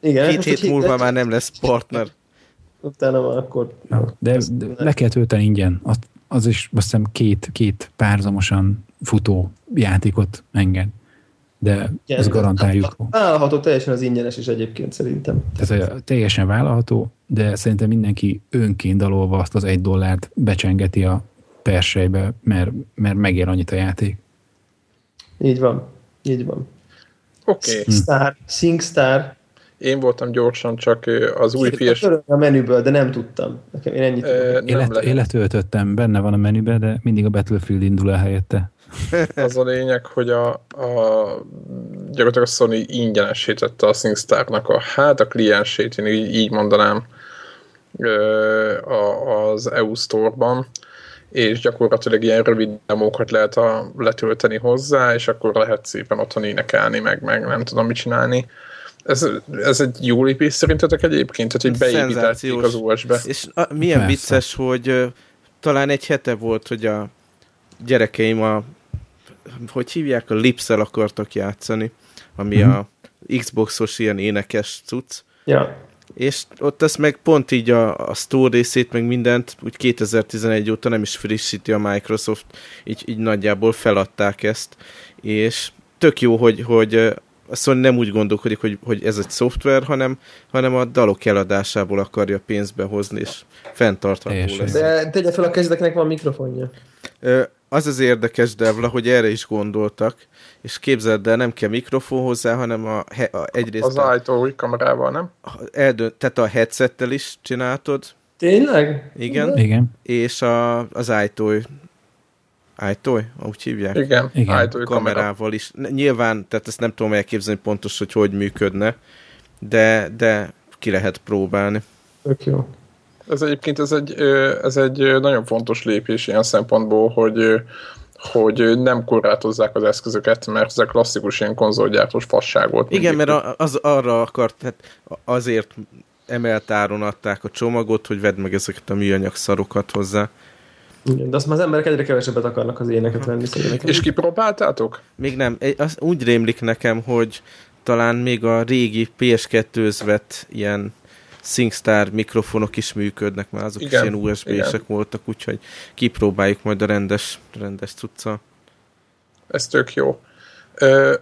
Igen, két hét múlva hét, már nem lesz partner.
Utána már akkor...
de, de le kell tölteni ingyen. Azt az is azt hiszem két, két párzamosan futó játékot enged. De
Igen,
ezt garantáljuk.
Vállalható teljesen az ingyenes is egyébként szerintem.
Tehát teljesen vállalható, de szerintem mindenki önként dalolva azt az egy dollárt becsengeti a persejbe, mert, mert megér annyit a játék.
Így van. Így van.
Oké, okay.
Star, SingStar.
én voltam gyorsan, csak az új PS...
A menüből, de nem tudtam. Nekem én ennyit
Ö,
tudok.
Én,
nem
let,
lehet.
én letöltöttem, benne van a menübe, de mindig a Battlefield indul el helyette.
Az a lényeg, hogy a, a gyakorlatilag a Sony ingyenesítette a SingStar-nak a, hát a kliensét, én így, így mondanám, a, az EU Store-ban, és gyakorlatilag ilyen rövid demókat lehet a, letölteni hozzá, és akkor lehet szépen otthon énekelni, meg, meg nem tudom mit csinálni. Ez, ez egy jó lépés szerintetek egyébként? Tehát, hogy beépítették az USB-be.
És a, milyen
Persze.
vicces, hogy talán egy hete volt, hogy a gyerekeim a hogy hívják, a Lipszel akartak játszani, ami
Mhm.
a Xboxos ilyen énekes cucc,
Ja.
És ott ezt meg pont így a, a store részét, meg mindent, úgy 2011 óta nem is frissíti a Microsoft, így, így nagyjából feladták ezt, és tök jó, hogy, hogy a Sony nem úgy gondolkodik, hogy, hogy ez egy szoftver, hanem, hanem a dalok eladásából akarja pénzbe hozni, és fenntartható lesz.
De tegye fel a kezedeknek van mikrofonja.
Az az érdekes, Devla, hogy erre is gondoltak, és képzeld el, nem kell mikrofon hozzá, hanem a, a egyrészt
Az
a,
ajtó kamerával, nem?
eldönt, tehát a headsettel is csináltod,
Tényleg?
igen,
Igen,
és a, az iToy, iToy, úgy hívják?
Igen,
Igen.
kamera.
kamerával is. Nyilván, tehát ezt nem tudom elképzelni pontos, hogy hogy működne, de, de ki lehet próbálni.
Tök jó.
Ez egyébként ez egy, ez egy nagyon fontos lépés ilyen szempontból, hogy hogy nem korlátozzák az eszközöket, mert ez a klasszikus ilyen konzolgyártós fasság volt.
Igen,
mindig.
mert az arra akart, tehát azért emelt áron adták a csomagot, hogy vedd meg ezeket a műanyag szarokat hozzá.
Igen, de azt már az emberek egyre kevesebbet akarnak az éneket venni. Szerintem.
És kipróbáltátok?
Még nem, az úgy rémlik nekem, hogy talán még a régi PS2-höz vett ilyen SingStar mikrofonok is működnek, mert azok
Igen,
is ilyen USB-sek voltak, úgyhogy kipróbáljuk majd a rendes, rendes cucca.
Ez tök jó.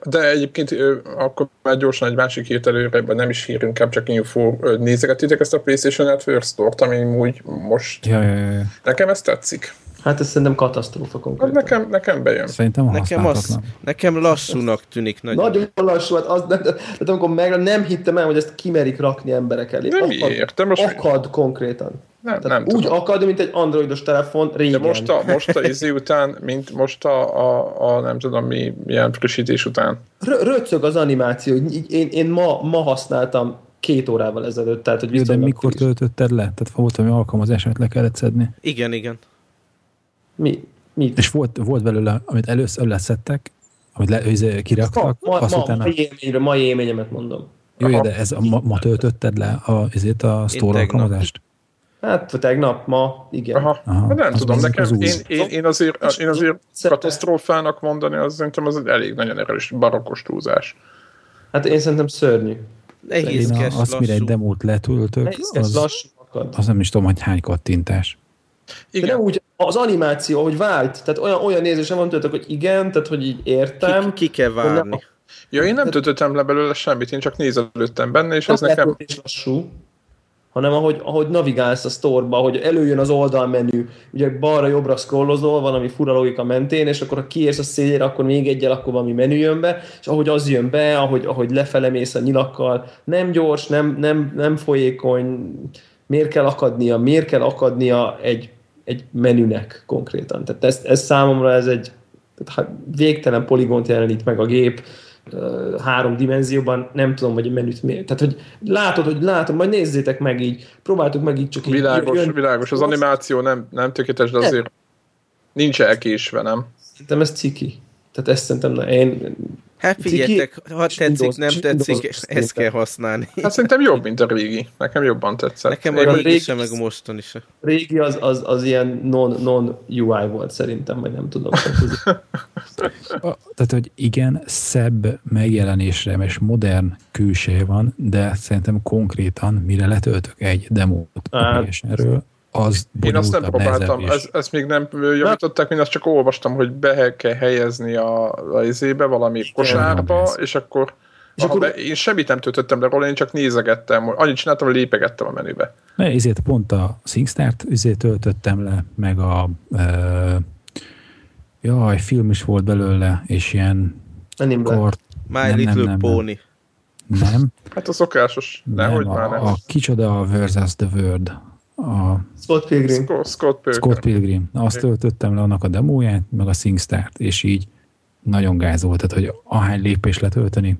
De egyébként akkor már gyorsan egy másik hírt előre, nem is hír, inkább csak info. Nézegetitek ezt a PlayStation Network Store-t, ami úgy most...
ja, ja, ja.
Nekem ez tetszik.
Hát ez szerintem katasztrófa
Hát
konkrétan.
nekem, nekem bejön.
Szerintem
Nekem, az, nekem lassúnak tűnik nagyon.
Nagyon lassú, hát az, de, de, de, amikor meg nem hittem el, hogy ezt kimerik rakni emberek elé.
Nem
akad,
értem, most-
akad konkrétan.
Nem,
Tehát
nem
úgy
tudom.
akad, mint egy androidos telefon
De
régen.
most a, most a izé után, mint most a, a, a nem tudom mi, milyen frissítés után.
Rö- röcög az animáció. Én, én ma, ma használtam két órával ezelőtt, tehát hogy
Jó, de mikor
friss.
töltötted le? Tehát volt valami alkalmazás, amit le kellett szedni.
Igen, igen.
Mi? Mit?
És volt, volt belőle, amit először leszedtek, amit le, izé,
Ma,
kiraktak,
ma,
azt
ma,
utána...
mai élményről, mai élményemet mondom.
Jó, de ez a, ma, ma töltötted le a, ezért a store
tegnap.
alkalmazást?
Hát tegnap, ma, igen.
Aha,
Aha,
hát nem
az
tudom,
az-
nekem
az
én, én, én, azért, én azért
Szerintem-
katasztrófának mondani, az szerintem az egy elég nagyon erős barokkos túlzás.
Hát én szerintem szörnyű.
Nehézkes,
azt, mire egy demót letöltök,
Nehézkes,
az,
lassú akad.
az nem is tudom, hogy hány kattintás.
De
Igen,
nem úgy, az animáció, hogy vált, tehát olyan, olyan nézésem van tőletek, hogy igen, tehát hogy így értem.
Ki, ki kell
de
várni.
ja, én nem töltöttem le belőle semmit, én csak nézelődtem benne, és az nekem...
lassú, hanem ahogy, ahogy navigálsz a sztorba, hogy előjön az oldalmenü, ugye balra-jobbra scrollozol valami fura logika mentén, és akkor ha kiérsz a szélére, akkor még egyel, akkor valami menü jön be, és ahogy az jön be, ahogy, ahogy lefele mész a nyilakkal, nem gyors, nem, nem, nem folyékony, miért kell akadnia, miért kell akadnia egy, egy menünek konkrétan. Tehát ez, ez számomra ez egy tehát hát végtelen poligont jelenít meg a gép, három dimenzióban, nem tudom, hogy a menüt miért. Tehát, hogy látod, hogy látod, majd nézzétek meg így, próbáltuk meg így csak így.
Világos,
jön-
világos. Az animáció nem, nem tökéletes, de azért nincs elkésve, nem?
Szerintem ez ciki. Tehát ezt szerintem, na, én...
Hát figyeljetek, ha tetszik, nem tetszik,
Windows
ezt kell használni.
Hát szerintem jobb, mint a régi. Nekem jobban tetszett.
Nekem a régi
régi-
sem, meg a mostani se.
Régi az, az, az ilyen non, non UI volt szerintem, vagy nem tudom.
A, tehát, hogy igen, szebb megjelenésre és modern külseje van, de szerintem konkrétan, mire letöltök egy demót
Hát.
PSN-ről, az
Én azt nem próbáltam, ez, ezt még nem javították, én azt csak olvastam, hogy be kell helyezni a, a izébe, valami kosárba,
ez.
és akkor,
És akkor-
én semmit nem töltöttem le róla, én csak nézegettem, annyit csináltam, hogy lépegettem a menübe.
Ne, ezért pont a SingStart ezért töltöttem le, meg a ö, jaj, film is volt belőle, és ilyen kort,
My
Nem, nem,
Little
nem, nem.
Pony.
nem,
Hát a szokásos,
nem,
nehogy már
a,
nem.
a kicsoda versus the Word, a
Scott Pilgrim.
Scott, Scott Pilgrim.
Scott Pilgrim. Na, azt töltöttem le annak a demóját, meg a SingStart, és így nagyon gáz volt, tehát hogy ahány lépés letölteni,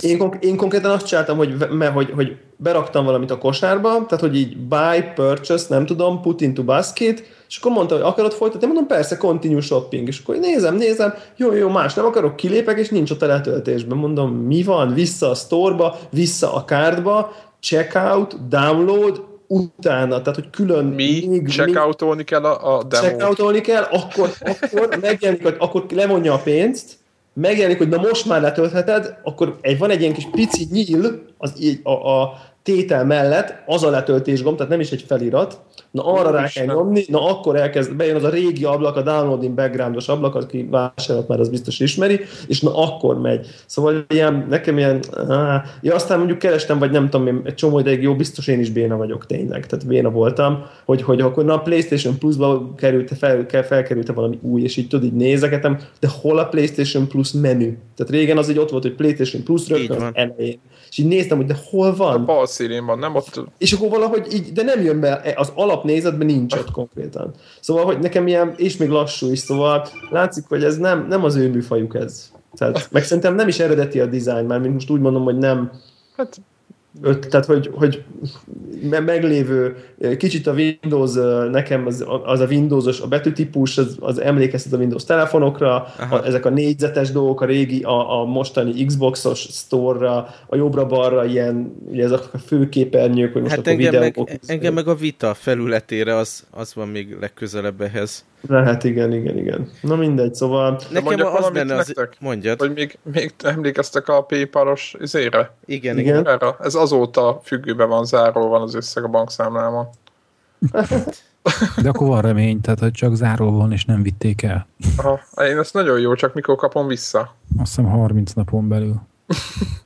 Én, konk- én konkrétan azt csináltam, hogy, mert, hogy, hogy beraktam valamit a kosárba, tehát hogy így buy, purchase, nem tudom, put into basket, és akkor mondta, hogy akarod folytatni, mondom, persze, continue shopping, és akkor nézem, nézem, jó, jó, más nem akarok, kilépek, és nincs ott a letöltésben. Mondom, mi van, vissza a sztorba, vissza a kártba, checkout, download, utána, tehát hogy külön
Mi checkoutolni kell a, a demo
checkoutolni kell, akkor, akkor megjelenik, hogy akkor levonja a pénzt, megjelenik, hogy na most már letöltheted, akkor egy, van egy ilyen kis pici nyíl az, a, a tétel mellett, az a letöltés gomb, tehát nem is egy felirat, na arra rá kell
Úristen.
nyomni, na akkor elkezd, bejön az a régi ablak, a downloading backgroundos ablak, aki vásárolt már az biztos ismeri, és na akkor megy. Szóval ilyen, nekem ilyen, á, ja, aztán mondjuk kerestem, vagy nem tudom, én egy csomó ideig jó, biztos én is béna vagyok tényleg, tehát béna voltam, hogy, hogy akkor na a PlayStation Plus-ba került, fel, felkerült valami új, és így tudod, így nézegetem, de hol a PlayStation Plus menü? Tehát régen az így ott volt, hogy PlayStation Plus rögtön az elején. És így néztem, hogy de hol
a
van?
bal szélén van, nem ott
És akkor valahogy így, de nem jön be, az alapnézetben nincs ott konkrétan. Szóval, hogy nekem ilyen, és még lassú is, szóval látszik, hogy ez nem, nem az ő műfajuk ez. Tehát, meg szerintem nem is eredeti a design, már mint most úgy mondom, hogy nem,
Hát
öt, tehát hogy, hogy me- meglévő, kicsit a Windows, nekem az, az a Windowsos, a betűtípus, az, az emlékeztet a Windows telefonokra, a, ezek a négyzetes dolgok, a régi, a, a mostani Xboxos store-ra, a jobbra-balra ilyen, ugye ezek a főképernyők, hogy most
Hát
akkor
engem meg,
videók.
engem meg a vita felületére az, az van még legközelebb ehhez.
Lehet, igen, igen, igen. Na mindegy, szóval
Nekem az benne az...
nektek?
Mondjad.
Hogy még, még emlékeztek a PayPal-os izére?
Igen,
Igen.
igen.
Erre? Ez azóta függőben van, záró van az összeg a bankszámlámon.
De akkor van remény, tehát hogy csak záró van, és nem vitték el.
Aha, én ezt nagyon jó, csak mikor kapom vissza.
Azt hiszem 30 napon belül.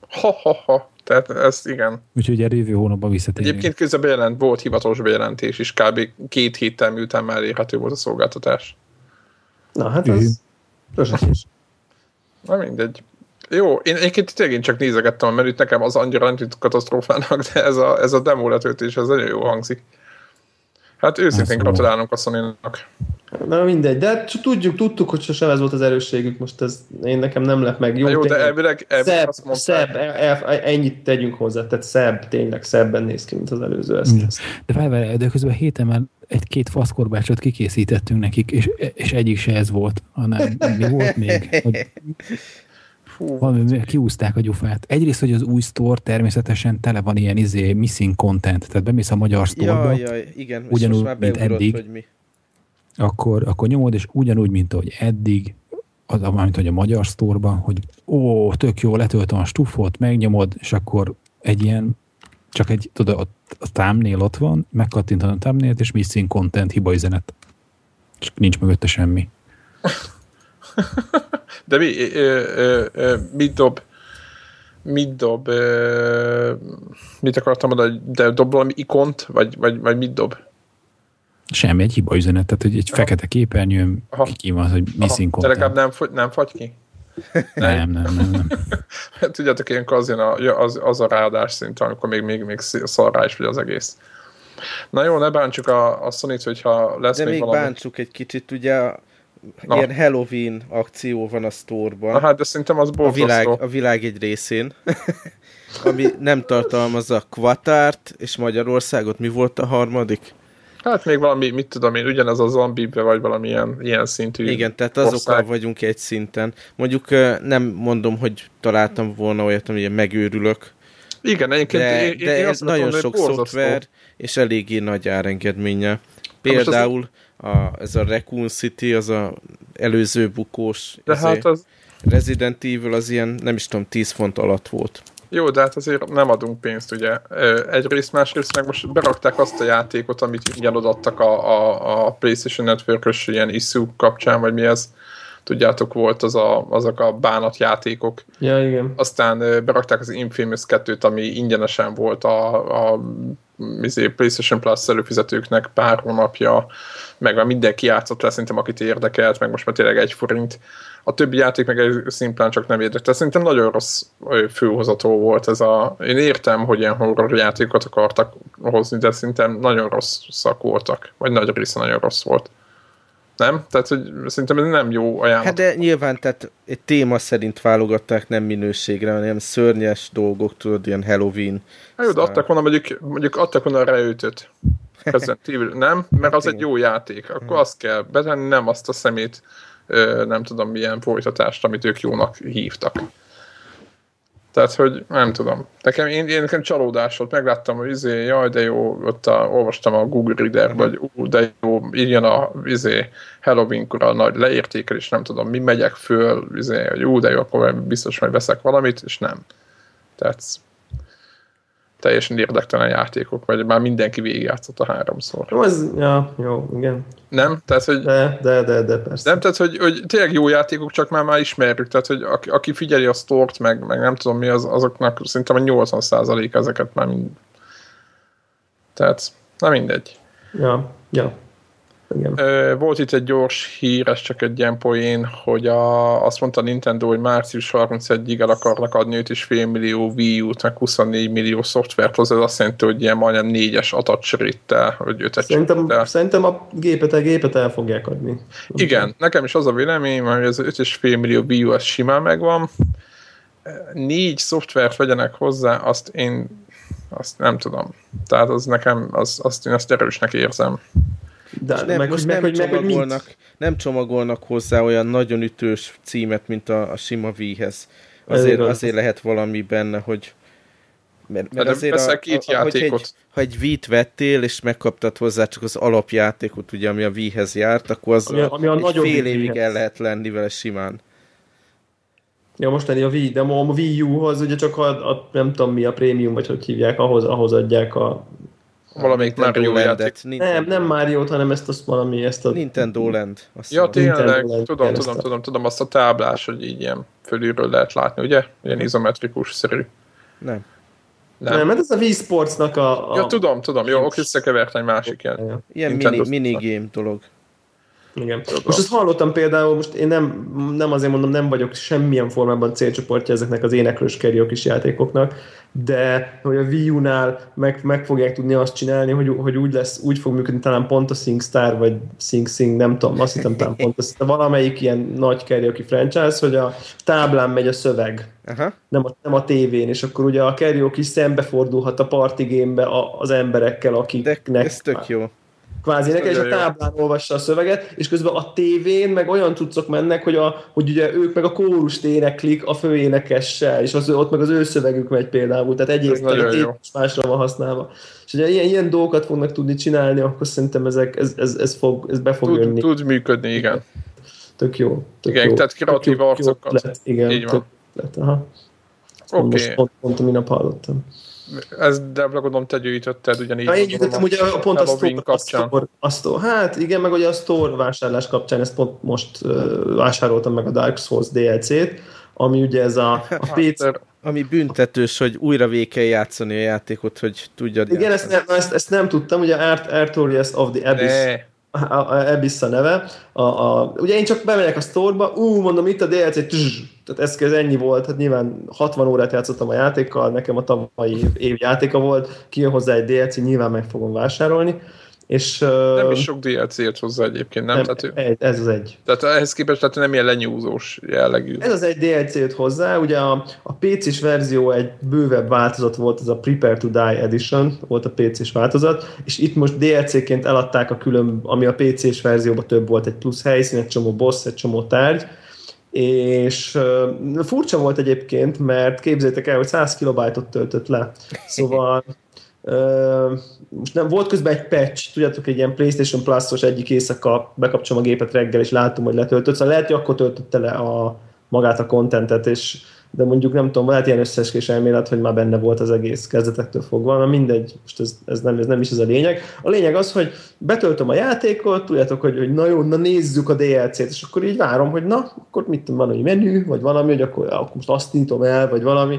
Ha, ha, ha. Tehát ez igen.
Úgyhogy a jövő hónapban visszatérünk.
Egyébként közben bejelent, volt hivatalos bejelentés is, kb. két héttel miután már elérhető volt a szolgáltatás.
Na, hát az rozsás.
Na mindegy. Jó, én egyébként tényleg én csak nézegettem a menüt, nekem az annyira nem tűnt katasztrófának, de ez a, ez a demo letöltés, ez nagyon jó hangzik. Hát őszintén
Abszolút.
gratulálunk a sony
Na mindegy, de tudjuk, tudtuk, hogy sosem ez volt az erősségük, most ez én nekem nem lep meg. Jó,
Jó, de
tényleg.
elvileg, elvileg
Szebb,
azt mondták,
szebb, el, el, ennyit tegyünk hozzá, tehát szebb, tényleg szebben néz ki, mint az előző eszköz.
De várj, de közben héten már egy-két faszkorbácsot kikészítettünk nekik, és, és egyik se ez volt, hanem mi volt még? Hogy
fú,
valami, kiúzták a gyufát. Egyrészt, hogy az új store természetesen tele van ilyen izé missing content, tehát bemész a magyar
jaj, igen.
Ugyanúgy,
már
mint eddig.
hogy mi.
akkor, akkor nyomod, és ugyanúgy, mint ahogy eddig, az, mint hogy a magyar sztorban, hogy ó, tök jó, letöltöm a stufot, megnyomod, és akkor egy ilyen, csak egy, tudod, ott a thumbnail ott van, megkattintod a thumbnail és missing content, hiba üzenet. És nincs mögötte semmi.
de mi, ö, ö, ö, mit dob, mit dob, ö, mit akartam mondani, de dob valami ikont, vagy, vagy, vagy mit dob?
Semmi, egy hiba üzenet, tehát hogy egy
Aha.
fekete képernyőn
Aha.
ki van, hogy missing
Aha, de legalább nem, fogy, nem fagy ki?
nem, nem, nem, nem.
Hát tudjátok, ilyenkor az, jön a, az, az a ráadás szint, amikor még, még, még szarrá is vagy az egész. Na jó, ne bántsuk a, a sony hogyha lesz
De
még,
még
valami.
bántsuk egy kicsit, ugye
Na.
ilyen Halloween akció van a sztorban.
Na hát, de szerintem az
a
borzasztó.
világ, a világ egy részén, ami nem tartalmazza Quatárt, és Magyarországot. Mi volt a harmadik?
Hát még valami, mit tudom én, ugyanez a zombibe, vagy valami ilyen, szintű
Igen, tehát azokkal
ország.
vagyunk egy szinten. Mondjuk nem mondom, hogy találtam volna olyat, ami ilyen megőrülök,
Igen, egyébként
de,
én,
de
én
ez nagyon
mondom,
sok szoftver, és eléggé nagy árengedménye.
most az-
Például a, ez a Raccoon City, az a előző bukós
De
izé,
hát az,
Resident Evil az ilyen, nem is tudom, 10 font alatt volt.
Jó, de hát azért nem adunk pénzt, ugye. Egyrészt, másrészt meg most berakták azt a játékot, amit ingyen odaadtak a, a, a PlayStation Network-ös ilyen issue kapcsán, vagy mi ez. Tudjátok, volt az a, azok a bánat játékok.
Ja, igen.
Aztán berakták az Infamous 2-t, ami ingyenesen volt a, a izé, PlayStation Plus előfizetőknek pár hónapja, meg már mindenki játszott le, szerintem akit érdekelt, meg most már tényleg egy forint. A többi játék meg egy szimplán csak nem érdekelt. Szerintem nagyon rossz főhozató volt ez a... Én értem, hogy ilyen horror játékot akartak hozni, de szerintem nagyon rossz szak voltak. Vagy nagy része nagyon rossz volt. Nem? Tehát, hogy szerintem ez nem jó ajánlat.
Hát de nyilván, tehát egy téma szerint válogatták, nem minőségre, hanem szörnyes dolgok, tudod, ilyen Halloween.
Hát jó, de adtak volna, mondjuk, mondjuk adtak volna rá ötöt. Resident Evil, nem? Mert az egy jó játék. Akkor azt kell betenni, nem azt a szemét, nem tudom milyen folytatást, amit ők jónak hívtak. Tehát, hogy nem tudom. Nekem, én, én nekem csalódás volt, megláttam, hogy izé, jaj, de jó, ott a, olvastam a Google Reader, vagy ú, de jó, írjon a izé, Halloween-kor a nagy leértékelés, nem tudom, mi megyek föl, izé, hogy ú, de jó, akkor biztos majd veszek valamit, és nem. Tehát teljesen érdektelen játékok, vagy már mindenki végigjátszott a háromszor.
Jó, ez, ja, jó, igen.
Nem? Tehát, hogy
De, de, de, de persze.
nem, tehát, hogy, hogy tényleg jó játékok, csak már már ismerjük, tehát, hogy aki, aki figyeli a stort, meg, meg nem tudom mi, az, azoknak szerintem a 80% ezeket már mind... Tehát, na mindegy.
Ja, ja. Igen.
Volt itt egy gyors hír, ez csak egy ilyen poén, hogy a, azt mondta a Nintendo, hogy március 31-ig el akarnak adni 5,5 millió Wii U-t, meg 24 millió szoftvert ez azt jelenti, hogy ilyen majdnem négyes adatcseréttel, vagy ötet
Szerintem, szerintem a gépet, a gépet el fogják adni.
Igen, nekem is az a véleményem, hogy ez 5,5 millió Wii U az simán megvan. Négy szoftvert vegyenek hozzá, azt én azt nem tudom. Tehát az nekem, az, azt én azt erősnek érzem.
De,
Nem,
meg,
most
meg,
nem,
hogy, meg,
csomagolnak, nem csomagolnak hozzá olyan nagyon ütős címet, mint a, a sima Wii-hez. Azért, azért lehet valami benne, hogy mert, mert
de
azért
veszel két
hogyha
játékot.
egy, ha egy Wii-t vettél, és megkaptad hozzá csak az alapjátékot, ugye, ami a Wii-hez járt, akkor az
Ami a- ami a
egy
nagyobb
fél évig
Wii-hez.
el lehet lenni vele simán.
Ja, most lenni a Wii, de a Wii U-hoz ugye csak a, a, nem tudom mi a prémium, vagy hogy hívják, ahhoz, ahhoz adják a...
Valamelyik Mario játék.
Nintendo,
Nem, nem Mario-t, hanem ezt azt valami, ezt a...
Nintendo Land. Azt
Ja, tényleg,
Nintendo
tudom,
Land
tudom,
keresztül.
tudom, tudom, azt a táblás, hogy így ilyen fölülről lehet látni, ugye? Ilyen izometrikus-szerű.
nem.
Nem.
Nem, mert ez a Wii Sportsnak a... a...
Ja, tudom, tudom, jó, oké, összekevert egy másik ilyen.
Ilyen
Nintendo
mini, minigame dolog.
Igen. Most azt hallottam például, most én nem, nem azért mondom, nem vagyok semmilyen formában célcsoportja ezeknek az éneklős karaoke játékoknak, de hogy a Wii U-nál meg, meg fogják tudni azt csinálni, hogy, hogy úgy lesz, úgy fog működni talán pont a SingStar, vagy Sing Sing, nem tudom, azt hiszem talán pont a, de valamelyik ilyen nagy karaoke franchise, hogy a táblán megy a szöveg,
Aha.
nem a, nem a tévén, és akkor ugye a karaoke is szembefordulhat a party game-be a, az emberekkel,
De
akiknek
ez tök jó.
Kvázi nekem, és a táblán olvassa a szöveget, és közben a tévén meg olyan cuccok mennek, hogy, a, hogy ugye ők meg a kórust éneklik a főénekessel, és az, ott meg az ő szövegük megy például, tehát egy
Ez nagyon
egy
jó.
másra van használva. És ugye ilyen, ilyen dolgokat fognak tudni csinálni, akkor szerintem ezek, ez, ez, ez, fog, ez be fog
Tud,
jönni.
tud működni, igen.
Tök jó. Tök
Igen,
jó.
tehát kreatív arcokat.
Igen,
Így van.
tök ötlet, aha.
Oké,
Most pont, pont a minap hallottam.
Ez de gondolom te gyűjtötted ugyanígy.
Ja, én gyűjtöttem ugye a- pont a store, a store, a store, hát igen, meg ugye a store vásárlás kapcsán, ezt pont most uh, vásároltam meg a Dark Souls DLC-t, ami ugye ez a, a PC...
Ami büntetős, hogy újra végig kell játszani a játékot, hogy tudjad
Igen, ezt, nem, ezt, ezt nem tudtam, ugye Art, Artorias of the Abyss.
Ne,
Abyss a neve. A, a, ugye én csak bemegyek a sztorba, ú, mondom, itt a DLC, tzzz, tehát ez, ez ennyi volt, hát nyilván 60 órát játszottam a játékkal, nekem a tavalyi év játéka volt, kijön hozzá egy DLC, nyilván meg fogom vásárolni, és
nem is sok DLC ért hozzá egyébként, nem?
nem,
Tehát,
egy, ez az egy.
tehát ehhez képest tehát nem ilyen lenyúzós jellegű.
Ez az egy DLC jött hozzá, ugye a, a PC-s verzió egy bővebb változat volt, ez a Prepare to Die Edition volt a PC-s változat, és itt most DLC-ként eladták a külön, ami a PC-s verzióban több volt, egy plusz helyszín, egy csomó boss, egy csomó tárgy, és uh, furcsa volt egyébként, mert képzétek el, hogy 100 kilobájtot töltött le. Szóval most nem, volt közben egy patch, tudjátok, egy ilyen PlayStation Plus-os egyik éjszaka bekapcsolom a gépet reggel, és látom, hogy letöltött, szóval lehet, hogy akkor töltötte le a, magát a contentet, és de mondjuk nem tudom, lehet ilyen összeskés elmélet, hogy már benne volt az egész kezdetektől fogva, na mindegy, most ez, ez, nem, ez nem is ez a lényeg. A lényeg az, hogy betöltöm a játékot, tudjátok, hogy, hogy na jó, na nézzük a DLC-t, és akkor így várom, hogy na, akkor mit tudom, valami menü, vagy valami, hogy akkor, akkor most azt nyitom el, vagy valami,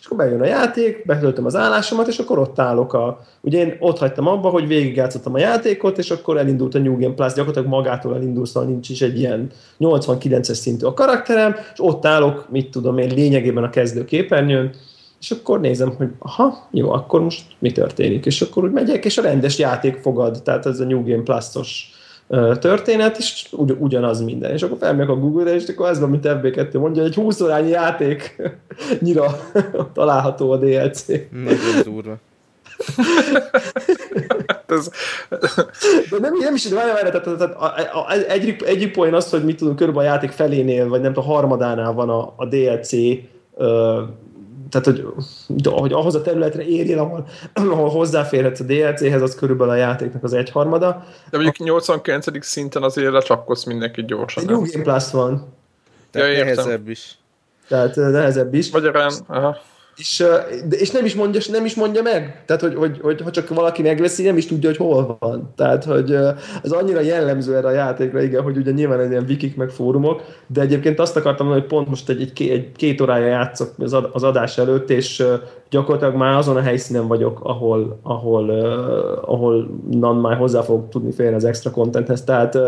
és akkor bejön a játék, betöltöm az állásomat, és akkor ott állok a... Ugye én ott hagytam abba, hogy végigjátszottam a játékot, és akkor elindult a New Game Plus, gyakorlatilag magától elindul, szóval nincs is egy ilyen 89-es szintű a karakterem, és ott állok, mit tudom én, lényegében a kezdő képernyőn, és akkor nézem, hogy aha, jó, akkor most mi történik, és akkor úgy megyek, és a rendes játék fogad, tehát ez a New Game Plus-os történet, és ugy, ugyanaz minden. És akkor felmegyek a Google-re, és akkor ez van, mint FB2 mondja, egy 20 órányi játék nyira található a DLC.
Nagyon durva.
Ez,
De nem, nem is, várj, várj, tehát, tehát a, a, egyik, egyik poén az, hogy mit tudunk, körülbelül a játék felénél, vagy nem tudom, a harmadánál van a, a DLC ö, tehát, hogy, hogy ahhoz a területre érjél, ahol, ahol hozzáférhetsz a DLC-hez, az körülbelül a játéknak az egyharmada.
de mondjuk 89. szinten azért lecsapkodsz mindenki gyorsan.
New Game Plus van,
Tehát
Ja,
nehezebb is.
tehát ö, nehezebb is.
Magyarán, aha.
És, és nem, is mondja, nem is mondja meg. Tehát, hogy, hogy, hogy ha csak valaki megveszi, nem is tudja, hogy hol van. Tehát, hogy ez annyira jellemző erre a játékra, igen, hogy ugye nyilván ez ilyen wikik meg fórumok, de egyébként azt akartam mondani, hogy pont most egy, egy, egy két órája játszok az, ad- az adás előtt, és gyakorlatilag már azon a helyszínen vagyok, ahol, ahol, uh, ahol nan már hozzá fog tudni férni az extra contenthez. Tehát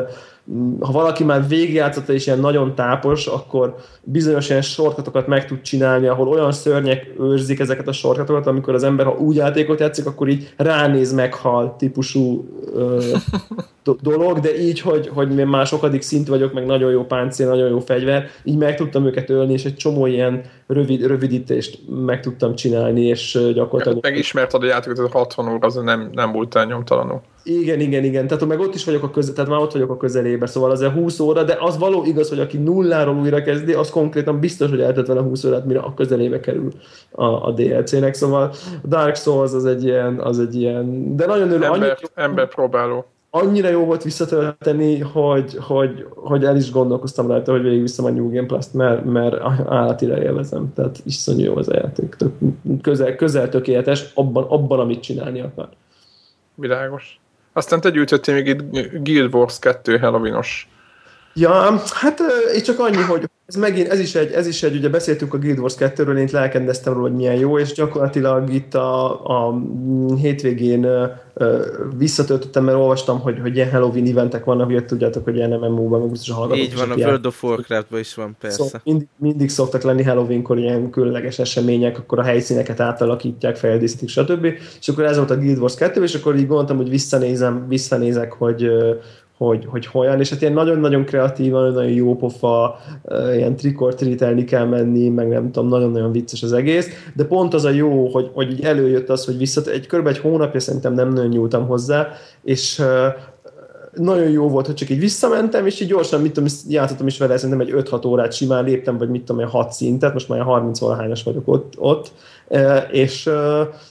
ha valaki már végigjátszotta és ilyen nagyon tápos, akkor bizonyos ilyen sorkatokat meg tud csinálni, ahol olyan szörnyek őrzik ezeket a sorkatokat, amikor az ember, ha úgy játékot játszik, akkor így ránéz, meghal típusú do- dolog, de így, hogy, hogy én már sokadik szint vagyok, meg nagyon jó páncél, nagyon jó fegyver, így meg tudtam őket ölni, és egy csomó ilyen rövid, rövidítést meg tudtam csinálni, és gyakorlatilag...
Megismerted a játékot, hogy 60 óra, az nem, nem el nyomtalanul.
Igen, igen, igen. Tehát meg ott is vagyok a közel, tehát már ott vagyok a közelébe, szóval az 20 óra, de az való igaz, hogy aki nulláról újra kezdi, az konkrétan biztos, hogy eltett vele 20 órát, mire a közelébe kerül a, a DLC-nek, szóval Dark Souls az egy ilyen, az egy ilyen, de nagyon örül,
Ember,
annyit,
ember próbáló.
Annyira jó volt visszatölteni, hogy, hogy, hogy el is gondolkoztam rajta, hogy végigviszem a New Game Plus-t, mert, mert állatira élvezem. Tehát iszonyú jó az a játék. Tök, közel, közel tökéletes abban, abban, amit csinálni akar.
Világos. Aztán te gyűjtöttél még itt Guild Wars 2 Halloween-os.
Ja, hát és csak annyi, hogy ez megint, ez is egy, ez is egy ugye beszéltünk a Guild Wars 2-ről, én itt lelkendeztem róla, hogy milyen jó, és gyakorlatilag itt a, a hétvégén ö, ö, visszatöltöttem, mert olvastam, hogy, hogy ilyen Halloween eventek vannak, ugye tudjátok, hogy ilyen MMO-ban, meg biztos hallgatok.
Így van, a World of Warcraftban is van, persze.
Szóval mindig, mindig szoktak lenni Halloweenkor ilyen különleges események, akkor a helyszíneket átalakítják, feldíszítik, stb. És akkor ez volt a Guild Wars 2, és akkor így gondoltam, hogy visszanézem, visszanézek, hogy, hogy, hogy hogyan, és hát ilyen nagyon-nagyon kreatívan, nagyon jó pofa, ilyen trikor kell menni, meg nem tudom, nagyon-nagyon vicces az egész, de pont az a jó, hogy, hogy így előjött az, hogy visszat, egy kb. egy hónapja szerintem nem nagyon nyúltam hozzá, és nagyon jó volt, hogy csak így visszamentem, és így gyorsan, mit tudom, játszottam is vele, szerintem egy 5-6 órát simán léptem, vagy mit tudom, ilyen 6 szintet, most már ilyen 30 valahányas vagyok ott, ott. És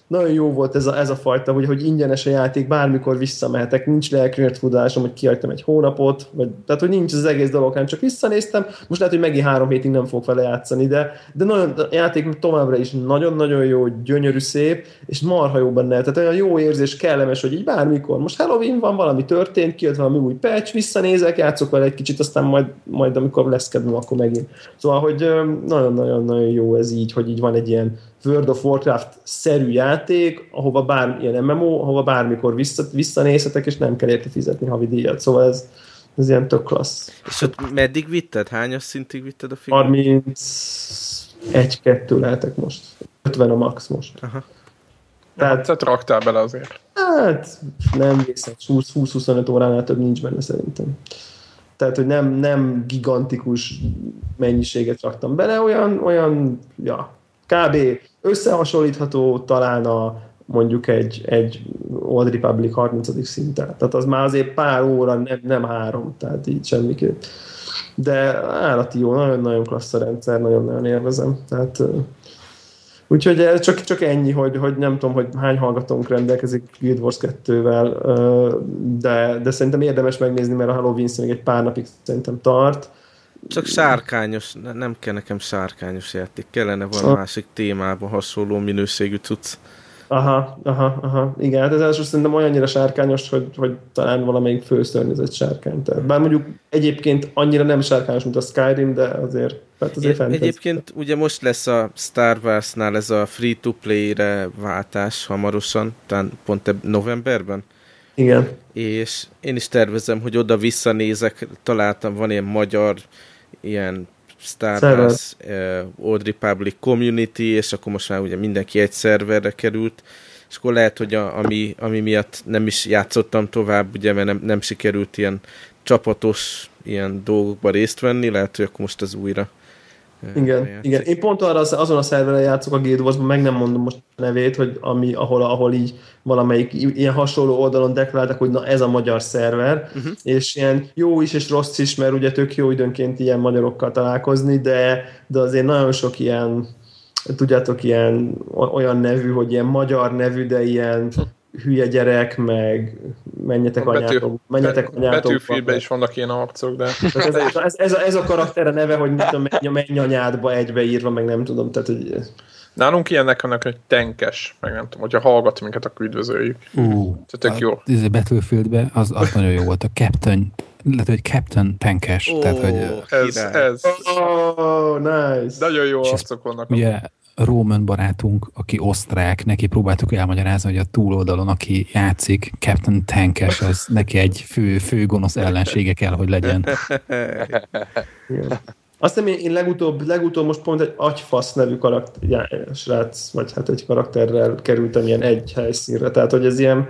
nagyon jó volt ez a, ez a fajta, hogy, hogy ingyenes a játék, bármikor visszamehetek, nincs lelkülettudásom, hogy kihagytam egy hónapot, vagy, tehát hogy nincs az egész dolog, hanem csak visszanéztem, most lehet, hogy megint három hétig nem fogok vele játszani, de, de nagyon, a játék továbbra is nagyon-nagyon jó, gyönyörű, szép, és marha jó benne, tehát olyan jó érzés, kellemes, hogy így bármikor, most Halloween van, valami történt, kijött valami új patch, visszanézek, játszok vele egy kicsit, aztán majd, majd amikor lesz kedvem, akkor megint. Szóval, hogy nagyon-nagyon-nagyon jó ez így, hogy így van egy ilyen World of Warcraft-szerű játék, ahova bár, ilyen MMO, ahova bármikor vissza, visszanézhetek, és nem kell érte fizetni havi díjat. Szóval ez, ez ilyen tök klassz.
És ott meddig vitted? Hányas szintig vitted a filmet?
31-2 lehetek most. 50 a max most.
Aha.
Tehát,
Tehát raktál bele azért.
hát nem vészes, 20-25 óránál több nincs benne szerintem. Tehát, hogy nem, nem gigantikus mennyiséget raktam bele, olyan, olyan ja, kb. Összehasonlítható talán a mondjuk egy, egy Old Republic 30. szinten. Tehát az már azért pár óra, nem, nem három, tehát így semmiképp. De állati jó, nagyon-nagyon klassz a rendszer, nagyon-nagyon élvezem. Tehát, úgyhogy csak, csak ennyi, hogy, hogy nem tudom, hogy hány hallgatónk rendelkezik Guild Wars 2-vel, ö, de, de szerintem érdemes megnézni, mert a Halloween még egy pár napig szerintem tart,
Csak sárkányos, ne, nem kell nekem sárkányos játék, kellene valami másik témában hasonló minőségű cucc.
Aha, aha, aha. Igen, hát ez első szerintem olyannyira sárkányos, hogy, hogy talán valamelyik főszörnyezett sárkány. Tehát, bár mondjuk egyébként annyira nem sárkányos, mint a Skyrim, de azért, hát azért
Egy, Egyébként ugye most lesz a Star Wars-nál ez a free-to-play-re váltás hamarosan, talán pont novemberben.
Igen.
És én is tervezem, hogy oda visszanézek, találtam, van ilyen magyar, ilyen Star Wars uh, Old Republic Community, és akkor most már ugye mindenki egy szerverre került, és akkor lehet, hogy a, ami, ami miatt nem is játszottam tovább, ugye, mert nem, nem sikerült ilyen csapatos ilyen dolgokba részt venni, lehet, hogy akkor most az újra
igen, igen. Én pont arra azon a szerveren játszok a Guild Wars, meg nem mondom most a nevét, hogy ami, ahol, ahol így valamelyik ilyen hasonló oldalon deklaráltak, hogy na ez a magyar szerver, uh-huh. és ilyen jó is és rossz is, mert ugye tök jó időnként ilyen magyarokkal találkozni, de, de azért nagyon sok ilyen tudjátok, ilyen olyan nevű, hogy ilyen magyar nevű, de ilyen hülye gyerek, meg menjetek a anyátok, menjetek anyátok.
Betűfilben is vannak ilyen arcok, de...
Ez, ez, ez, a, ez a karakter a neve, hogy mit tudom, menj, menj anyádba egybeírva, meg nem tudom, tehát hogy...
Nálunk ilyennek vannak, hogy tenkes, meg nem tudom, hogyha hallgat minket, akkor üdvözöljük.
Uh,
tök jó.
Ez a Battlefieldben az, az nagyon jó volt, a Captain lehet, hogy Captain Tankes. Oh, tehát, hogy,
ez, ez.
Oh, nice.
Nagyon jó arcok vannak.
Ugye Roman barátunk, aki osztrák, neki próbáltuk elmagyarázni, hogy a túloldalon, aki játszik, Captain Tankes, az neki egy fő, fő gonosz ellensége kell, hogy legyen.
Azt hiszem, én legutóbb, legutóbb most pont egy agyfasz nevű karakter, srác, vagy hát egy karakterrel kerültem ilyen egy helyszínre, tehát hogy ez ilyen,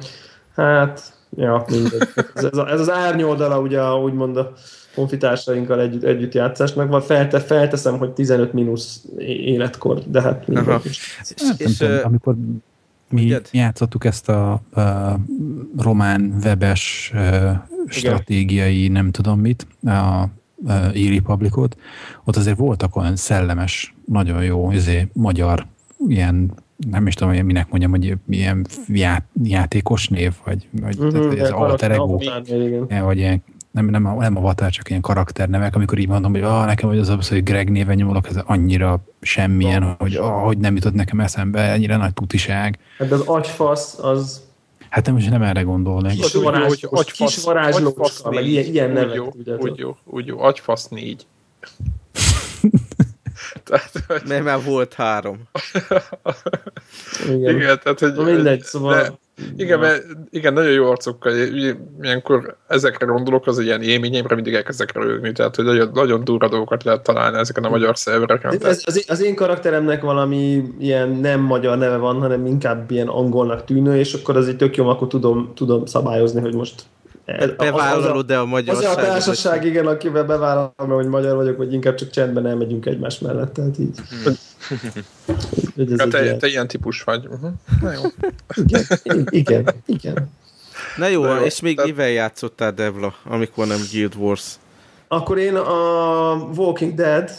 hát, ja, mindegy. Ez, ez, ez az árnyoldala, ugye, úgymond a honfitársainkkal együtt, együtt játszásnak, vagy felte, felteszem, hogy 15 mínusz életkor, de hát
Aha. És, és, tudom, amikor mi Ugyed? játszottuk ezt a, a román webes stratégiai, Igen. nem tudom mit, a e-republicot, ott azért voltak olyan szellemes, nagyon jó izé, magyar ilyen nem is tudom, hogy minek mondjam, hogy ilyen ját, játékos név, vagy, vagy uh-huh, tehát, ez alter ego, vagy ilyen nem, nem, a, nem avatar, csak ilyen karakternevek, amikor így mondom, hogy ah, nekem hogy az az, hogy Greg néven nyomolok, ez annyira semmilyen, no. hogy ah, hogy nem jutott nekem eszembe, ennyire nagy tutiság.
Hát az agyfasz, az
Hát nem, nem erre gondolnék.
Kis, varázs, úgy, hogy kis varázslócska, meg ilyen, ilyen
úgy nevek. Jó, úgy jó, úgy jó, agyfasz négy.
Tehát, hogy... Mert már volt három.
igen.
igen, tehát hogy...
Mindegy, szóval... De,
igen, mert, igen, nagyon jó arcokkal, ilyenkor ezekre gondolok, az ilyen élményeimre mindig elkezdek rögni, tehát hogy nagyon, nagyon durva dolgokat lehet találni ezeken a magyar szervereken.
Ez, az, az, én karakteremnek valami ilyen nem magyar neve van, hanem inkább ilyen angolnak tűnő, és akkor az így tök jó, akkor tudom, tudom szabályozni, hogy most
Bevállalod de a magyar
Az a társaság, vagy... igen, akivel bevállalom, hogy magyar vagyok, vagy inkább csak csendben elmegyünk egymás mellett, tehát így.
ja, te, ilyen... te ilyen típus vagy. Uh-huh. Na jó.
Igen, igen, igen.
Na jó, jó és még te... mivel játszottál, Devla, amikor nem Guild Wars?
Akkor én a Walking Dead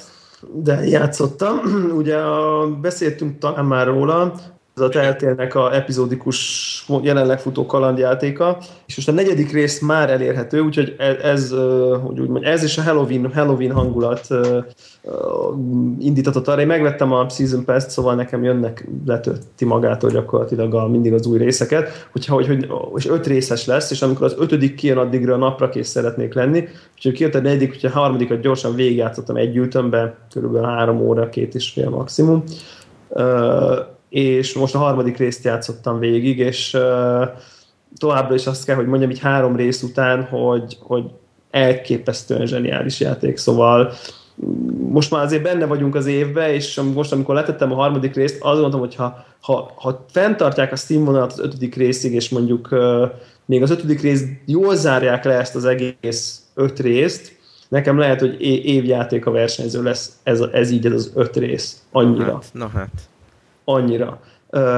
de játszottam. Ugye a, beszéltünk talán már róla, ez a Telltale-nek a epizódikus, jelenleg futó kalandjátéka, és most a negyedik rész már elérhető, úgyhogy ez, ez hogy úgy mondjam, ez is a Halloween, Halloween hangulat indítatott arra. Én megvettem a Season Pass-t, szóval nekem jönnek, letölti magától gyakorlatilag a, mindig az új részeket, hogyha, hogy, hogy, és öt részes lesz, és amikor az ötödik kijön, addigra a napra kész szeretnék lenni, úgyhogy kijött a negyedik, úgyhogy a harmadikat gyorsan végigjátszottam egy gyűjtömbe, körülbelül három óra, két és fél maximum. Uh, és most a harmadik részt játszottam végig, és uh, továbbra is azt kell, hogy mondjam így három rész után, hogy, hogy elképesztően zseniális játék, szóval most már azért benne vagyunk az évbe, és most, amikor letettem a harmadik részt, azt mondtam, hogy ha, ha, ha fenntartják a Steam vonalat az ötödik részig, és mondjuk uh, még az ötödik rész jól zárják le ezt az egész öt részt, nekem lehet, hogy évjáték a versenyző lesz ez, ez így ez az öt rész. Annyira.
Na hát. Na hát
annyira. Ö,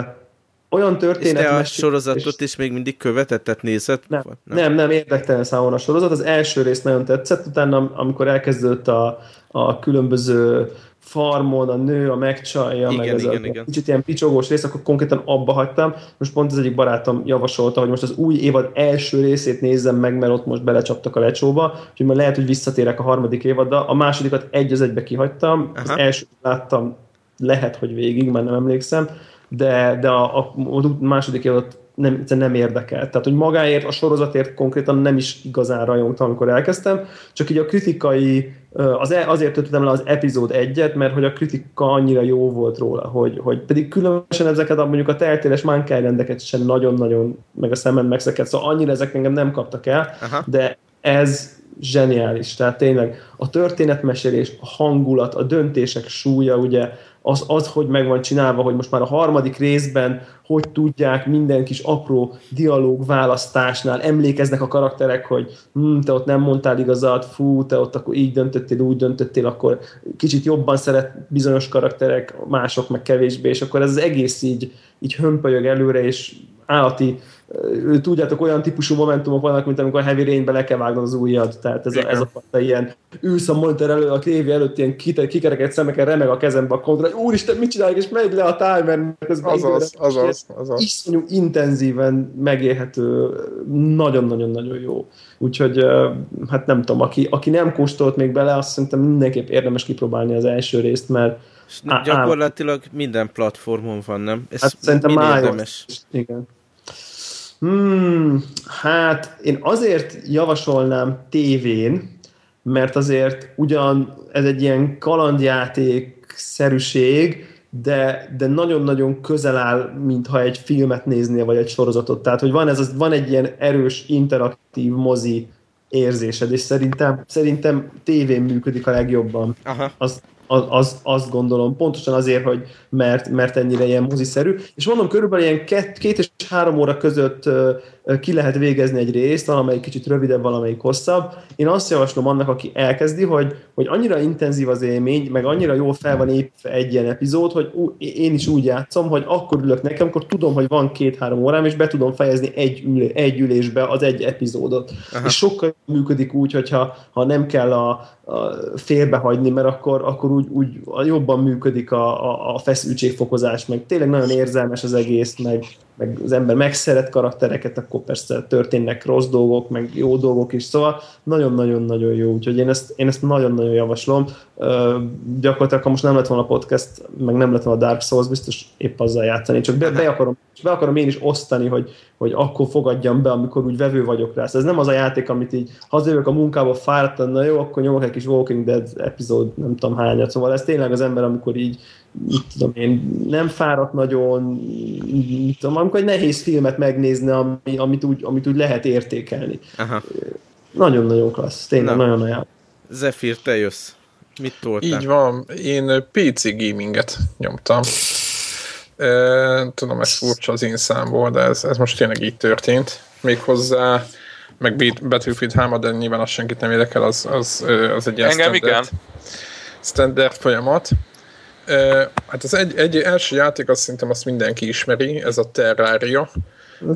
olyan történet... És
te a sorozatot is még mindig követett, tehát nézett?
Nem, nem, nem, nem érdektelen számomra a sorozat. Az első rész nagyon tetszett, utána amikor elkezdődött a, a különböző farmon a nő, a megcsalja,
Igen,
meg ez
igen,
a
igen.
kicsit ilyen picsogós rész, akkor konkrétan abba hagytam. Most pont az egyik barátom javasolta, hogy most az új évad első részét nézzem meg, mert ott most belecsaptak a lecsóba, úgyhogy majd lehet, hogy visszatérek a harmadik évaddal. A másodikat egy az egybe kihagytam, az
Aha.
első láttam, lehet, hogy végig, már nem emlékszem, de, de a, a, a második évadat nem, nem érdekel. Tehát, hogy magáért, a sorozatért konkrétan nem is igazán rajongtam, amikor elkezdtem, csak így a kritikai, az, e- azért töltöttem le az epizód egyet, mert hogy a kritika annyira jó volt róla, hogy, hogy pedig különösen ezeket a mondjuk a teltéles Mankind-rendeket sem nagyon-nagyon, meg a szemen megszeket, szóval annyira ezek engem nem kaptak el,
Aha.
de ez zseniális. Tehát tényleg a történetmesélés, a hangulat, a döntések súlya, ugye az, az, hogy meg van csinálva, hogy most már a harmadik részben hogy tudják minden kis apró dialóg választásnál? Emlékeznek a karakterek, hogy hm, te ott nem mondtál igazat, fú, te ott akkor így döntöttél, úgy döntöttél, akkor kicsit jobban szeret bizonyos karakterek, mások meg kevésbé, és akkor ez az egész így, így hömpölyög előre, és állati, tudjátok, olyan típusú momentumok vannak, mint amikor a Heavy Rainbe le kell vágnod az ujjad, tehát ez a, ez a fajta ilyen, ülsz a monitor elő, a tévé előtt ilyen kikereket szemeken remeg a kezembe a kontra, úristen, mit csinálják, és megy le a timer, közben
Azaz,
időre-
azaz, azaz.
iszonyú intenzíven megélhető, nagyon-nagyon-nagyon jó. Úgyhogy hát nem tudom, aki, aki nem kóstolt még bele, azt szerintem mindenképp érdemes kipróbálni az első részt, mert
És gyakorlatilag minden platformon van, nem? Ez
Hát szerintem május.
érdemes.
Igen. Hmm, hát én azért javasolnám tévén, mert azért ugyan ez egy ilyen kalandjáték szerűség, de, de nagyon-nagyon közel áll, mintha egy filmet néznél, vagy egy sorozatot. Tehát, hogy van, ez, van egy ilyen erős, interaktív mozi érzésed, és szerintem, szerintem tévén működik a legjobban
Aha.
az, az, az, azt gondolom, pontosan azért, hogy mert, mert ennyire ilyen moziszerű. És mondom, körülbelül ilyen két, két és három óra között ki lehet végezni egy részt, valamelyik kicsit rövidebb, valamelyik hosszabb. Én azt javaslom annak, aki elkezdi, hogy, hogy annyira intenzív az élmény, meg annyira jól fel van építve egy ilyen epizód, hogy ú, én is úgy játszom, hogy akkor ülök nekem, akkor tudom, hogy van két-három órám, és be tudom fejezni egy, ülé, egy ülésbe az egy epizódot. Aha. És sokkal működik úgy, hogyha ha nem kell a félbehagyni, mert akkor, akkor úgy, úgy jobban működik a, a, a feszültségfokozás, meg tényleg nagyon érzelmes az egész, meg, meg az ember megszeret karaktereket, akkor persze történnek rossz dolgok, meg jó dolgok is, szóval nagyon-nagyon-nagyon jó, úgyhogy én ezt, én ezt nagyon-nagyon javaslom. Ö, gyakorlatilag, ha most nem lett volna podcast, meg nem lett volna Dark Souls, biztos épp azzal játszani, csak be, be, akarom, be akarom én is osztani, hogy, hogy akkor fogadjam be, amikor úgy vevő vagyok rá. Szóval ez nem az a játék, amit így hazajövök a munkába fáradtan, na jó, akkor nyomok egy kis Walking Dead epizód, nem tudom hányat. Szóval ez tényleg az ember, amikor így, tudom én, nem fáradt nagyon, mit tudom, amikor egy nehéz filmet megnézni, ami, amit, úgy, amit úgy lehet értékelni.
Aha.
Nagyon-nagyon klassz, tényleg
Na.
nagyon ajánlom.
Zephyr, te jössz. Mit toltál?
Így van, én PC gaminget nyomtam. E, tudom, ez furcsa az én számból, de ez, ez most tényleg így történt. Méghozzá, meg Battlefield 3, de nyilván az senkit nem érdekel, az, az, az egy ilyen
Engem igen.
standard folyamat. Hát az egy, egy első játék, azt szerintem azt mindenki ismeri, ez a Terraria.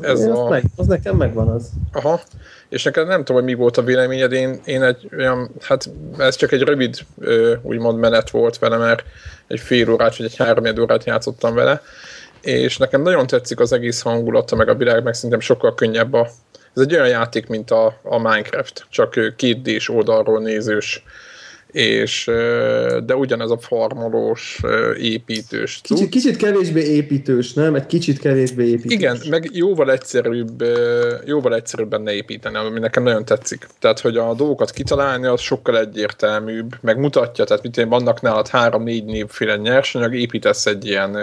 Ez
Ez
a-
meg, az nekem megvan az.
Aha, és neked nem tudom, hogy mi volt a véleményed, én, én egy olyan, hát ez csak egy rövid úgymond menet volt vele, mert egy fél órát vagy egy három órát játszottam vele, és nekem nagyon tetszik az egész hangulata, meg a világ, meg szerintem sokkal könnyebb a, ez egy olyan játék, mint a, a Minecraft, csak ö, 2D-s oldalról nézős, és de ugyanez a farmolós, építős cucc.
Kicsit, kicsit kevésbé építős, nem? Egy kicsit kevésbé építős.
Igen, meg jóval egyszerűbb, jóval egyszerűbb benne építeni, ami nekem nagyon tetszik. Tehát, hogy a dolgokat kitalálni, az sokkal egyértelműbb, meg mutatja, tehát mit én vannak nálad három-négy névféle nyersanyag, építesz egy ilyen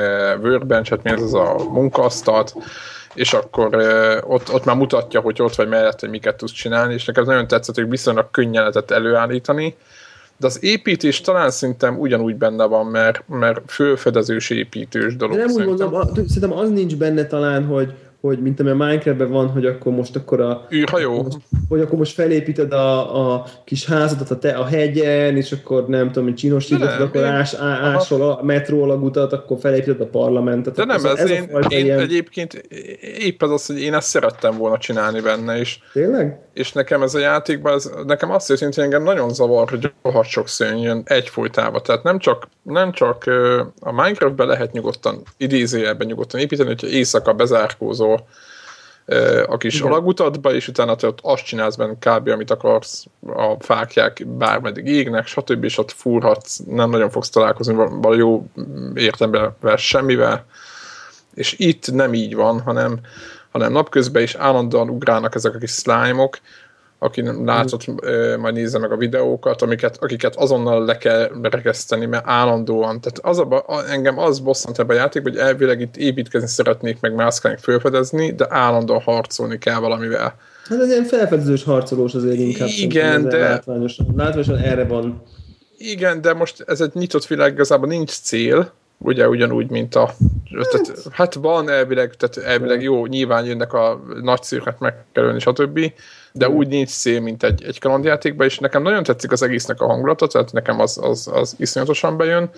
workbench-et, mi ez az a munkaasztalt, és akkor ott, ott már mutatja, hogy ott vagy mellett, hogy miket tudsz csinálni, és nekem nagyon tetszett, hogy viszonylag könnyen lehetett előállítani, de az építés talán szerintem ugyanúgy benne van, mert, mert fölfedezős építős dolog.
De nem úgy
szerintem.
mondom, a, szerintem az nincs benne talán, hogy, hogy mint ami a Minecraftben van, hogy akkor most akkor a
űrhajó.
hogy akkor most felépíted a, a kis házadat a, te, a hegyen, és akkor nem tudom, hogy csinosítod, akkor
én-
ás, á, ásol a metró alagutat, akkor felépíted a parlamentet.
De nem, ez,
ez
én,
a
én
ilyen...
egyébként épp ez az, hogy én ezt szerettem volna csinálni benne is.
Tényleg?
És nekem ez a játékban, ez, nekem azt hogy engem nagyon zavar, hogy rohadt sok szörny jön egyfolytában. Tehát nem csak, nem csak a Minecraftben lehet nyugodtan, idézőjelben nyugodtan építeni, hogyha éjszaka bezárkózol a kis Igen. alagutatba, és utána te ott azt csinálsz benne kb. amit akarsz, a fákják bármeddig égnek, stb. és ott fúrhatsz, nem nagyon fogsz találkozni valami jó értemben semmivel. És itt nem így van, hanem hanem napközben is állandóan ugrálnak ezek a kis slime-ok, aki nem látott, mm. majd nézze meg a videókat, amiket, akiket azonnal le kell rekeszteni, mert állandóan. Tehát az a, engem az bosszant ebben a játék, hogy elvileg itt építkezni szeretnék, meg mászkálni, felfedezni, de állandóan harcolni kell valamivel.
Hát ez ilyen felfedezős harcolós azért inkább.
Igen, de...
Látványosan, látványosan erre van.
Igen, de most ez egy nyitott világ, igazából nincs cél, ugye ugyanúgy, mint a... Tehát, hát. van elvileg, tehát elvileg jó, nyilván jönnek a nagy szírket megkerülni, stb., de úgy nincs cél, mint egy, egy kalandjátékban, és nekem nagyon tetszik az egésznek a hangulata, tehát nekem az, az, az iszonyatosan bejön,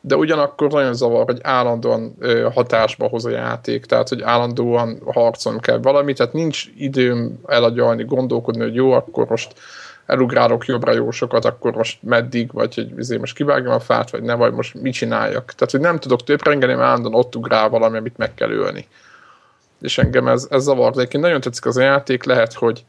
de ugyanakkor nagyon zavar, hogy állandóan ö, hatásba hoz a játék, tehát hogy állandóan harcolni kell valamit, tehát nincs időm elagyalni, gondolkodni, hogy jó, akkor most elugrálok jobbra jó sokat, akkor most meddig, vagy hogy azért most kivágjam a fát, vagy ne, vagy most mit csináljak. Tehát, hogy nem tudok töprengeni, mert állandóan ott ugrál valami, amit meg kell ölni. És engem ez, ez zavar. De nagyon tetszik az a játék, lehet, hogy,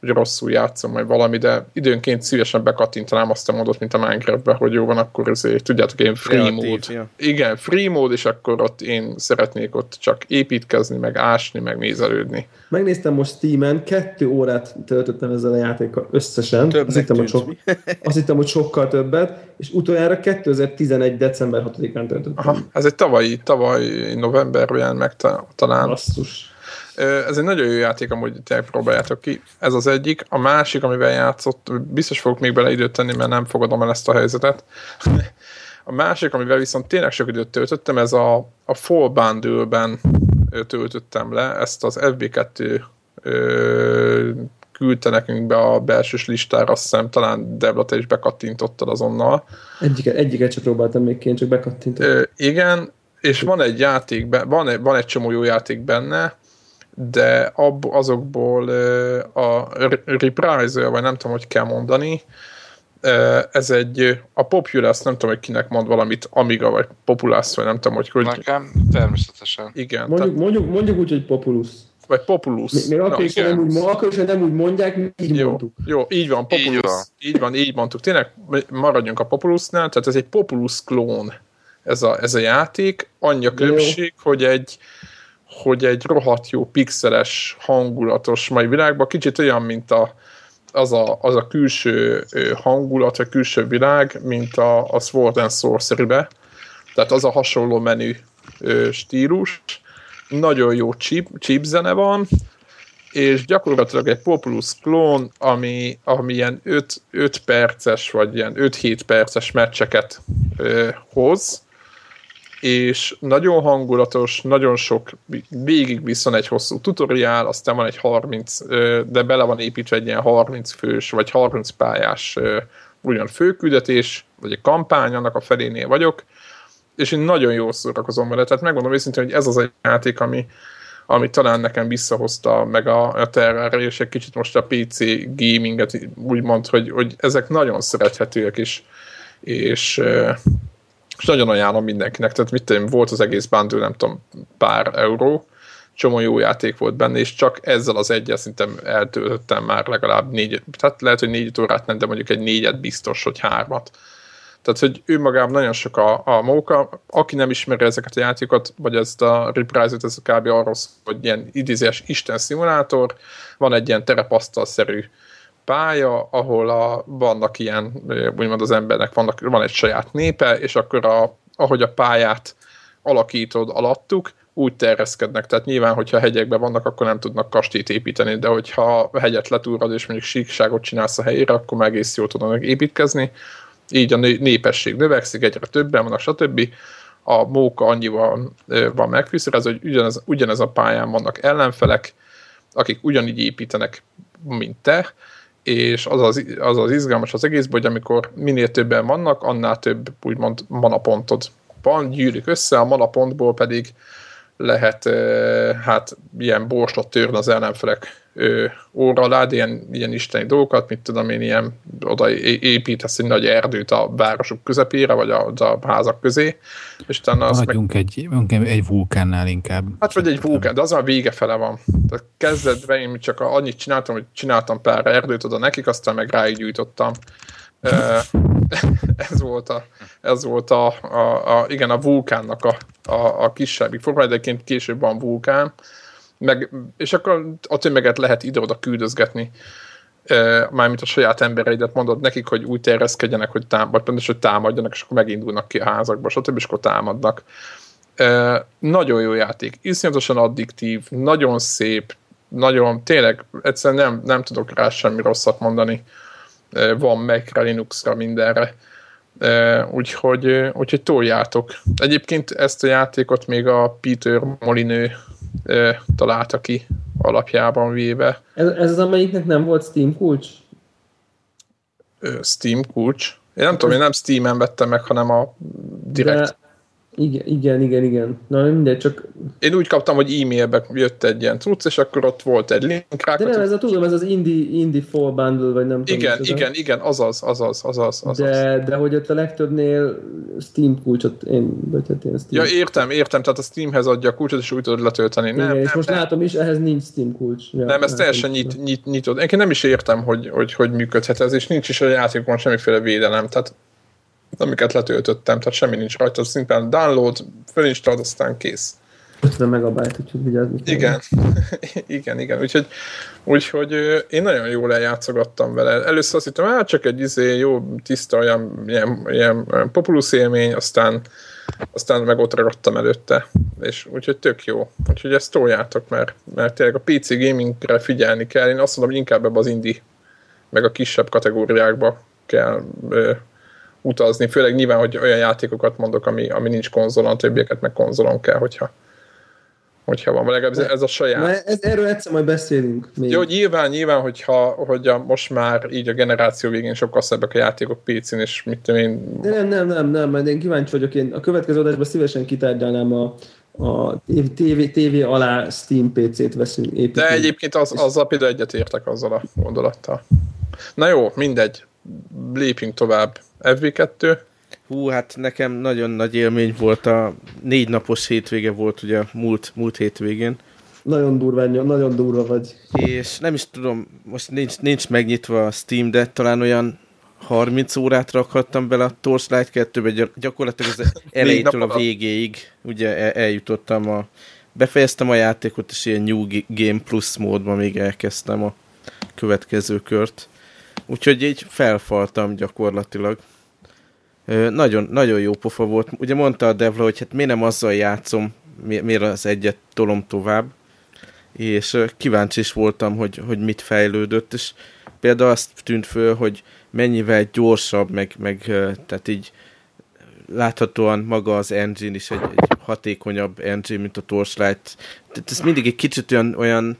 hogy rosszul játszom, vagy valami, de időnként szívesen bekattintanám azt a módot, mint a Minecraftbe, hogy jó van, akkor azért, tudjátok, én free Kreatív, mód. Ja. Igen, free mód, és akkor ott én szeretnék ott csak építkezni, meg ásni, meg nézelődni.
Megnéztem most Steam-en, kettő órát töltöttem ezzel a játékkal összesen. Többnek azt hittem, hogy sok, azt hittem, hogy sokkal többet, és utoljára 2011. december 6-án töltöttem. Aha,
ez egy tavalyi, tavalyi novemberben meg talán.
Basszus.
Ez egy nagyon jó játék, amúgy tényleg próbáljátok ki. Ez az egyik. A másik, amivel játszott, biztos fogok még bele időt tenni, mert nem fogadom el ezt a helyzetet. A másik, amivel viszont tényleg sok időt töltöttem, ez a, a Fall Bundle-ben töltöttem le. Ezt az FB2 ö, küldte nekünk be a belsős listára, azt hiszem talán Debla, te is bekattintottad azonnal.
Egyiket, egyiket csak próbáltam még én, csak bekattintottam. Ö,
igen, és van egy játék, van egy, van egy csomó jó játék benne, de ab, azokból a Reprise, vagy nem tudom, hogy kell mondani, ez egy, a Populous, nem tudom, hogy kinek mond valamit, Amiga, vagy Populous, vagy nem tudom, hogy... hogy
Nekem természetesen.
Igen.
Mondjuk, tehát, mondjuk, mondjuk úgy, hogy Populus.
Vagy Populus.
Még akkor, no, nem úgy, akkor is, nem úgy mondják, így
jó,
mondtuk.
Jó, így van, Populus. Így van. így van, így mondtuk. Tényleg maradjunk a Populusnál, tehát ez egy Populus klón ez a, ez a játék. Annyi a különbség, hogy egy, hogy egy rohadt jó pixeles, hangulatos mai világban, kicsit olyan, mint a, az, a, az a külső hangulat, vagy külső világ, mint a, a Sword and Sorcery-be. Tehát az a hasonló menü stílus. Nagyon jó chip, chip zene van, és gyakorlatilag egy Populus klón, ami, ami ilyen 5, 5 perces, vagy ilyen 5-7 perces meccseket ö, hoz, és nagyon hangulatos, nagyon sok, végig viszon egy hosszú tutoriál, aztán van egy 30, de bele van építve egy ilyen 30 fős, vagy 30 pályás ugyan főküldetés, vagy egy kampány, annak a felénél vagyok, és én nagyon jól szórakozom vele, tehát megmondom őszintén, hogy ez az egy játék, ami, ami talán nekem visszahozta meg a, a terrára, és egy kicsit most a PC gaminget úgymond, hogy, hogy ezek nagyon szerethetőek, és, és és nagyon ajánlom mindenkinek, tehát mit tudom, volt az egész bundle, nem tudom, pár euró, csomó jó játék volt benne, és csak ezzel az egyel szerintem eltöltöttem már legalább négy, tehát lehet, hogy négy órát nem, de mondjuk egy négyet biztos, hogy hármat. Tehát, hogy ő magában nagyon sok a, a móka, aki nem ismeri ezeket a játékokat, vagy ezt a Reprise-ot, ez kb. arról hogy ilyen idézés Isten szimulátor, van egy ilyen terepasztal-szerű pálya, ahol a, vannak ilyen, úgymond az embernek vannak, van egy saját népe, és akkor a, ahogy a pályát alakítod alattuk, úgy terjeszkednek. Tehát nyilván, hogyha hegyekben vannak, akkor nem tudnak kastélyt építeni, de hogyha a hegyet letúrod, és mondjuk síkságot csinálsz a helyére, akkor meg egész jól tudnak építkezni. Így a népesség növekszik, egyre többen vannak, stb. A móka annyival van megfűszerezve, hogy ugyanez, ugyanez a pályán vannak ellenfelek, akik ugyanígy építenek, mint te, és az az, az az izgalmas az egészben, hogy amikor minél többen vannak, annál több úgymond manapontod van, gyűlik össze, a manapontból pedig lehet hát ilyen borstot törni az ellenfelek óra alá, ilyen, ilyen isteni dolgokat, mit tudom én, ilyen oda építesz egy nagy erdőt a városok közepére, vagy a, a házak közé, és utána
azt meg... egy, egy vulkánnál inkább.
Hát vagy egy vulkán, de az már vége fele van. Tehát kezdetben én csak annyit csináltam, hogy csináltam pár erdőt oda nekik, aztán meg ráig gyújtottam. ez volt a, ez volt a, a, a igen, a vulkánnak a, a, a kisebbik forma, egyébként később van vulkán, meg, és akkor a tömeget lehet ide-oda küldözgetni, mármint a saját embereidet mondod nekik, hogy úgy terjeszkedjenek, hogy, tám- vagy pontos, hogy támadjanak, és akkor megindulnak ki a házakba, stb. és akkor támadnak. Nagyon jó játék, iszonyatosan addiktív, nagyon szép, nagyon, tényleg egyszerűen nem, nem tudok rá semmi rosszat mondani. Van Mac-re, Linux-ra, mindenre. E, úgyhogy, úgyhogy toljátok. Egyébként ezt a játékot még a Peter Molinő találta ki alapjában véve.
Ez, ez az, amelyiknek nem volt Steam kulcs?
Steam kulcs? Én nem tudom, én nem Steam-en vettem meg, hanem a direkt.
Igen, igen, igen, igen. Na mindegy, csak...
Én úgy kaptam, hogy e-mailbe jött egy ilyen cucc, és akkor ott volt egy link
rá. De nem, ez a tudom, ez az Indie, Indie Fall Bundle, vagy nem
igen,
tudom.
Igen, igen, igen, azaz, azaz, azaz, azaz.
De, de hogy ott a legtöbbnél Steam kulcsot, én, vagy hát én
Steam. Ja, értem, értem, tehát a Steamhez adja a kulcsot, és úgy tudod letölteni.
Igen,
nem,
és
nem,
most
nem.
látom is, ehhez nincs Steam kulcs.
Ja, nem, ez teljesen nyit, nyit, nyitott. Én nem is értem, hogy, hogy, hogy működhet ez, és nincs is a játékban semmiféle védelem, tehát amiket letöltöttem, tehát semmi nincs rajta, szimplán download, fölinstallt, aztán kész.
50 megabyte, úgyhogy vigyázni
Igen, igen, igen, úgyhogy, úgyhogy én nagyon jól eljátszogattam vele. Először azt hittem, hát csak egy izé, jó, tiszta, olyan, ilyen, ilyen populusz élmény, aztán, aztán meg ott ragadtam előtte, és úgyhogy tök jó. Úgyhogy ezt toljátok, mert, mert tényleg a PC gamingre figyelni kell. Én azt mondom, hogy inkább ebbe az indie, meg a kisebb kategóriákba kell utazni, főleg nyilván, hogy olyan játékokat mondok, ami, ami nincs konzolon, többieket meg konzolon kell, hogyha, hogyha van. Legalább ez, a saját. Na,
ez, erről egyszer majd beszélünk.
Még. Jó, nyilván, nyilván, hogyha hogy a, most már így a generáció végén sokkal szebbek a játékok PC-n, és mit tudom én...
Nem, nem, nem, nem, mert én kíváncsi vagyok, én a következő adásban szívesen kitárgyalnám a, a TV, TV alá Steam PC-t veszünk építeni.
De egyébként az, azzal például egyetértek azzal a gondolattal. Na jó, mindegy. Lépjünk tovább. FB2?
Hú, hát nekem nagyon nagy élmény volt a négy napos hétvége volt ugye múlt, múlt hétvégén.
Nagyon durva, nagyon durva vagy.
És nem is tudom, most nincs, nincs megnyitva a Steam, de talán olyan 30 órát rakhattam bele a Torchlight 2-be, gyakorlatilag az elejétől a végéig ugye el, eljutottam a befejeztem a játékot, és ilyen New Game Plus módban még elkezdtem a következő kört. Úgyhogy így felfaltam gyakorlatilag. Nagyon, nagyon jó pofa volt. Ugye mondta a Devla, hogy hát miért nem azzal játszom, miért az egyet tolom tovább. És kíváncsi is voltam, hogy, hogy mit fejlődött, és például azt tűnt föl, hogy mennyivel gyorsabb, meg, meg tehát így láthatóan maga az engine is egy, egy hatékonyabb engine, mint a Torchlight. Tehát ez mindig egy kicsit olyan, olyan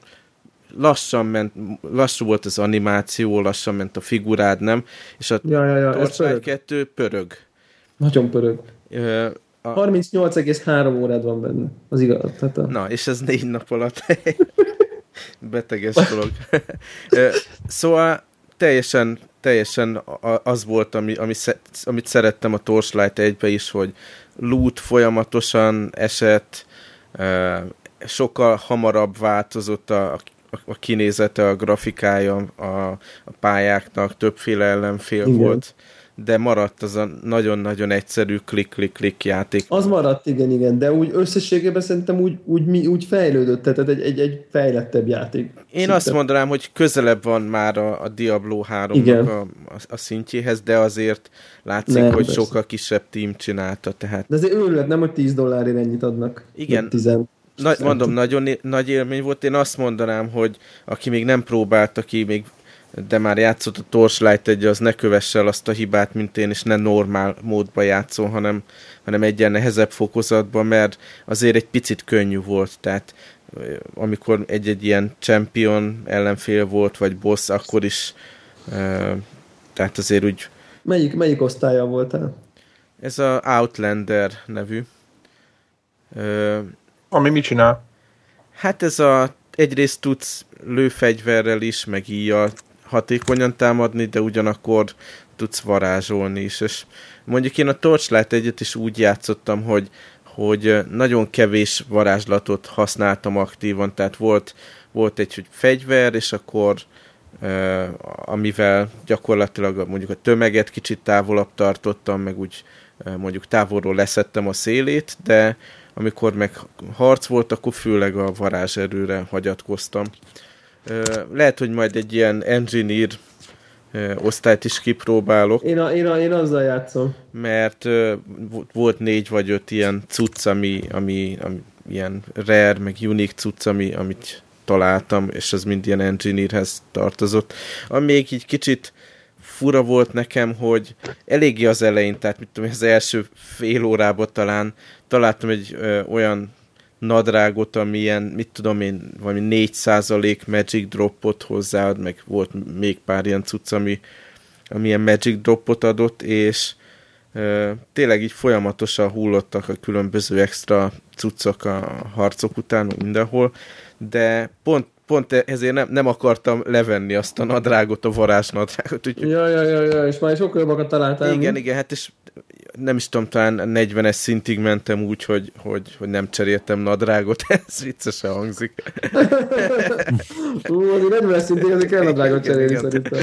lassan ment, lassú volt az animáció, lassan ment a figurád, nem? És a
ja, ja, ja,
Torchlight 2 pörög.
Nagyon pörög. Uh, a... 38,3 órád van benne, az igaz. Tehát a...
Na, és ez négy nap alatt beteges dolog. szóval teljesen, teljesen az volt, ami, ami, amit szerettem a Torchlight 1 is, hogy loot folyamatosan esett, sokkal hamarabb változott a, a kinézete, a grafikája a, a pályáknak, többféle ellenfél igen. volt, de maradt az a nagyon-nagyon egyszerű klik-klik-klik játék.
Az maradt, igen, igen, de úgy összességében szerintem úgy, úgy, úgy fejlődött, tehát egy, egy, egy fejlettebb játék. Én
szinte. azt mondanám, hogy közelebb van már a, a Diablo 3-nak a, a, a szintjéhez, de azért látszik, nem, hogy persze. sokkal kisebb team csinálta. Tehát...
De azért őrület, nem, hogy 10 dollárért ennyit adnak.
Igen, nagy, mondom, nagyon nagy élmény volt. Én azt mondanám, hogy aki még nem próbált, aki még de már játszott a Torchlight egy, az ne kövesse el azt a hibát, mint én, és ne normál módba játszol, hanem, hanem egyen nehezebb fokozatban, mert azért egy picit könnyű volt, tehát amikor egy-egy ilyen champion ellenfél volt, vagy boss, akkor is tehát azért úgy...
Melyik, melyik osztálya voltál?
Ez a Outlander nevű
Ami mit csinál?
Hát ez a egyrészt tudsz lőfegyverrel is, meg íjjal hatékonyan támadni, de ugyanakkor tudsz varázsolni is, és mondjuk én a Torchlight egyet is úgy játszottam, hogy, hogy nagyon kevés varázslatot használtam aktívan, tehát volt, volt egy hogy fegyver, és akkor amivel gyakorlatilag mondjuk a tömeget kicsit távolabb tartottam, meg úgy mondjuk távolról leszettem a szélét, de amikor meg harc volt, akkor főleg a varázserőre hagyatkoztam. Lehet, hogy majd egy ilyen engineer osztályt is kipróbálok.
Én, a, én, a, én azzal játszom.
Mert uh, volt négy vagy öt ilyen cucc, ami, ami, ami ilyen rare, meg unique cucc, ami, amit találtam, és az mind ilyen engineerhez tartozott. Ami még így kicsit fura volt nekem, hogy eléggé az elején, tehát mit tudom, az első fél órában talán találtam egy ö, olyan nadrágot, ami ilyen, mit tudom én, valami 4% Magic Dropot hozzáad, meg volt még pár ilyen cucc, ami, ami ilyen Magic Dropot adott, és ö, tényleg így folyamatosan hullottak a különböző extra cuccok a harcok után, mindenhol, de pont pont ezért nem, nem akartam levenni azt a nadrágot, a varázsnadrágot.
Úgyhogy... Ja, ja, ja, ja, és már sokkal jobbakat találtál.
Igen, mi? igen, hát és nem is tudom, talán 40-es szintig mentem úgy, hogy, hogy, hogy nem cseréltem nadrágot, ez viccesen hangzik.
Ú, azért 40-es szintig azért kell nadrágot cserélni igen, szerintem.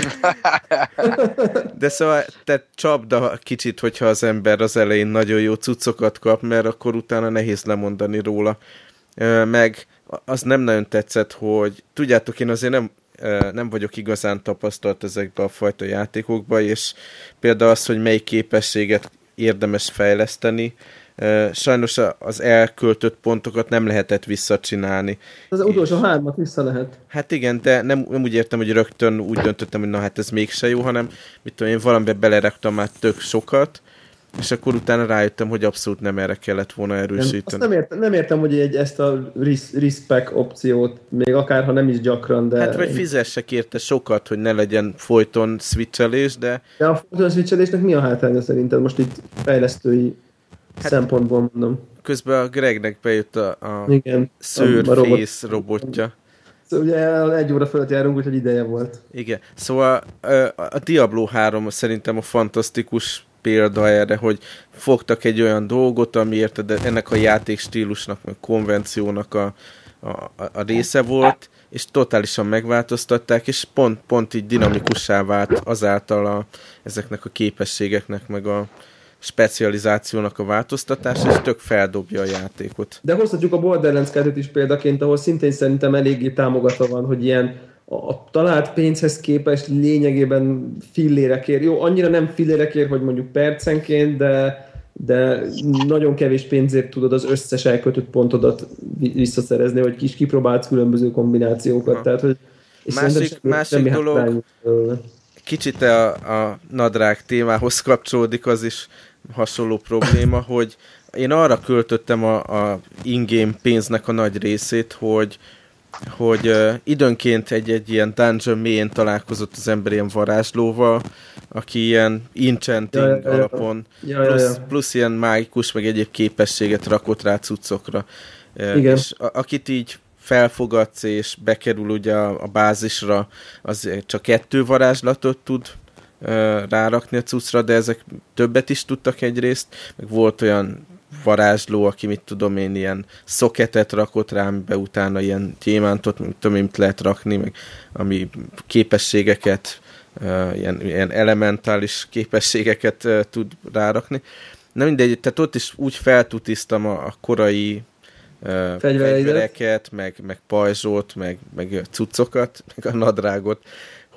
De szóval, te csapda kicsit, hogyha az ember az elején nagyon jó cuccokat kap, mert akkor utána nehéz lemondani róla. Meg az nem nagyon tetszett, hogy tudjátok, én azért nem nem vagyok igazán tapasztalt ezekbe a fajta játékokba, és például az, hogy melyik képességet érdemes fejleszteni, sajnos az elköltött pontokat nem lehetett visszacsinálni.
Az és... utolsó hármat vissza lehet.
Hát igen, de nem, nem úgy értem, hogy rögtön úgy döntöttem, hogy na hát ez mégse jó, hanem mit tudom én, valamiben beleraktam már tök sokat, és akkor utána rájöttem, hogy abszolút nem erre kellett volna erősíteni.
Nem, nem, értem, nem értem, hogy egy, ezt a respect opciót, még akár ha nem is gyakran, de...
Hát vagy fizessek érte sokat, hogy ne legyen folyton switchelés, de...
De a folyton switchelésnek mi a hátránya szerinted? Most itt fejlesztői hát, szempontból mondom.
Közben a Gregnek bejött a, a Igen, szőrfész robot. robotja.
Szóval ugye egy óra fölött járunk, úgyhogy ideje volt.
Igen, szóval a Diablo 3 szerintem a fantasztikus példa erre, hogy fogtak egy olyan dolgot, ami érted, ennek a játékstílusnak, meg konvenciónak a, a, a része volt, és totálisan megváltoztatták, és pont, pont így dinamikussá vált azáltal a, ezeknek a képességeknek, meg a specializációnak a változtatása, és tök feldobja a játékot.
De hozhatjuk a Borderlands 2 is példaként, ahol szintén szerintem eléggé támogatva van, hogy ilyen a talált pénzhez képest lényegében fillérekért. Jó, annyira nem fillérekért, hogy mondjuk percenként, de, de nagyon kevés pénzért tudod az összes elkötött pontodat visszaszerezni, vagy kis kipróbálsz különböző kombinációkat. Ha. Tehát, hogy,
és másik másik dolog, kicsit a, a nadrág témához kapcsolódik, az is hasonló probléma, hogy én arra költöttem a, a in-game pénznek a nagy részét, hogy hogy uh, időnként egy-egy ilyen dungeon mélyén találkozott az ember ilyen varázslóval, aki ilyen enchanting ja, ja, ja, alapon, ja, plusz, ja, ja. plusz ilyen mágikus, meg egyéb képességet rakott rá cuccokra. Uh, Igen. És a, akit így felfogadsz és bekerül ugye a, a bázisra, az csak kettő varázslatot tud rárakni a cuccra, de ezek többet is tudtak egyrészt, meg volt olyan varázsló, aki mit tudom én, ilyen szoketet rakott rám be utána ilyen gyémántot, mit tudom én, mit lehet rakni, meg ami képességeket, uh, ilyen, ilyen elementális képességeket uh, tud rárakni. Na mindegy, tehát ott is úgy feltutisztam a, a korai uh, fegyvereket, meg, meg pajzsot, meg, meg cuccokat, meg a nadrágot,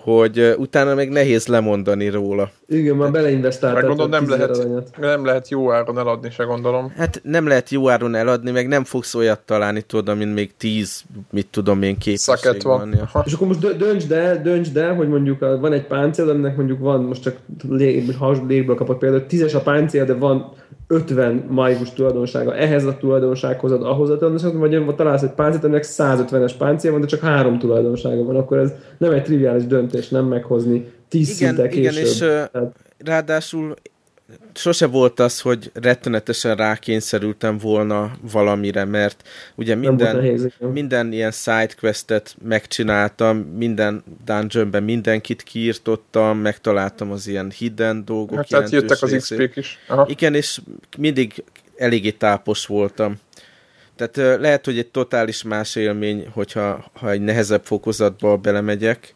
hogy utána meg nehéz lemondani róla.
Igen, már beleinvestáltál.
Meg gondolom, nem lehet, nem lehet jó áron eladni, se gondolom.
Hát nem lehet jó áron eladni, meg nem fogsz olyat találni, tudod, amin még tíz, mit tudom én, képesség van. van.
Ja. És akkor most döntsd el, döntsd el, hogy mondjuk van egy páncél, aminek mondjuk van, most csak légből kapott például, tízes a páncél, de van 50 május tulajdonsága ehhez a tulajdonsághoz, ahhoz a tulajdonsághoz, vagy találsz egy páncélt, aminek 150-es páncél van, de csak három tulajdonsága van, akkor ez nem egy triviális döntés, nem meghozni tíz
igen,
szinten
Igen, és uh, ráadásul sose volt az, hogy rettenetesen rákényszerültem volna valamire, mert ugye minden,
nehéz,
minden ilyen sidequestet megcsináltam, minden dungeonben mindenkit kiírtottam, megtaláltam az ilyen hidden dolgok.
Hát tehát
jelentős
jöttek az. XP-k is. Aha.
Igen, és mindig eléggé tápos voltam. Tehát lehet, hogy egy totális más élmény, hogyha ha egy nehezebb fokozatba belemegyek,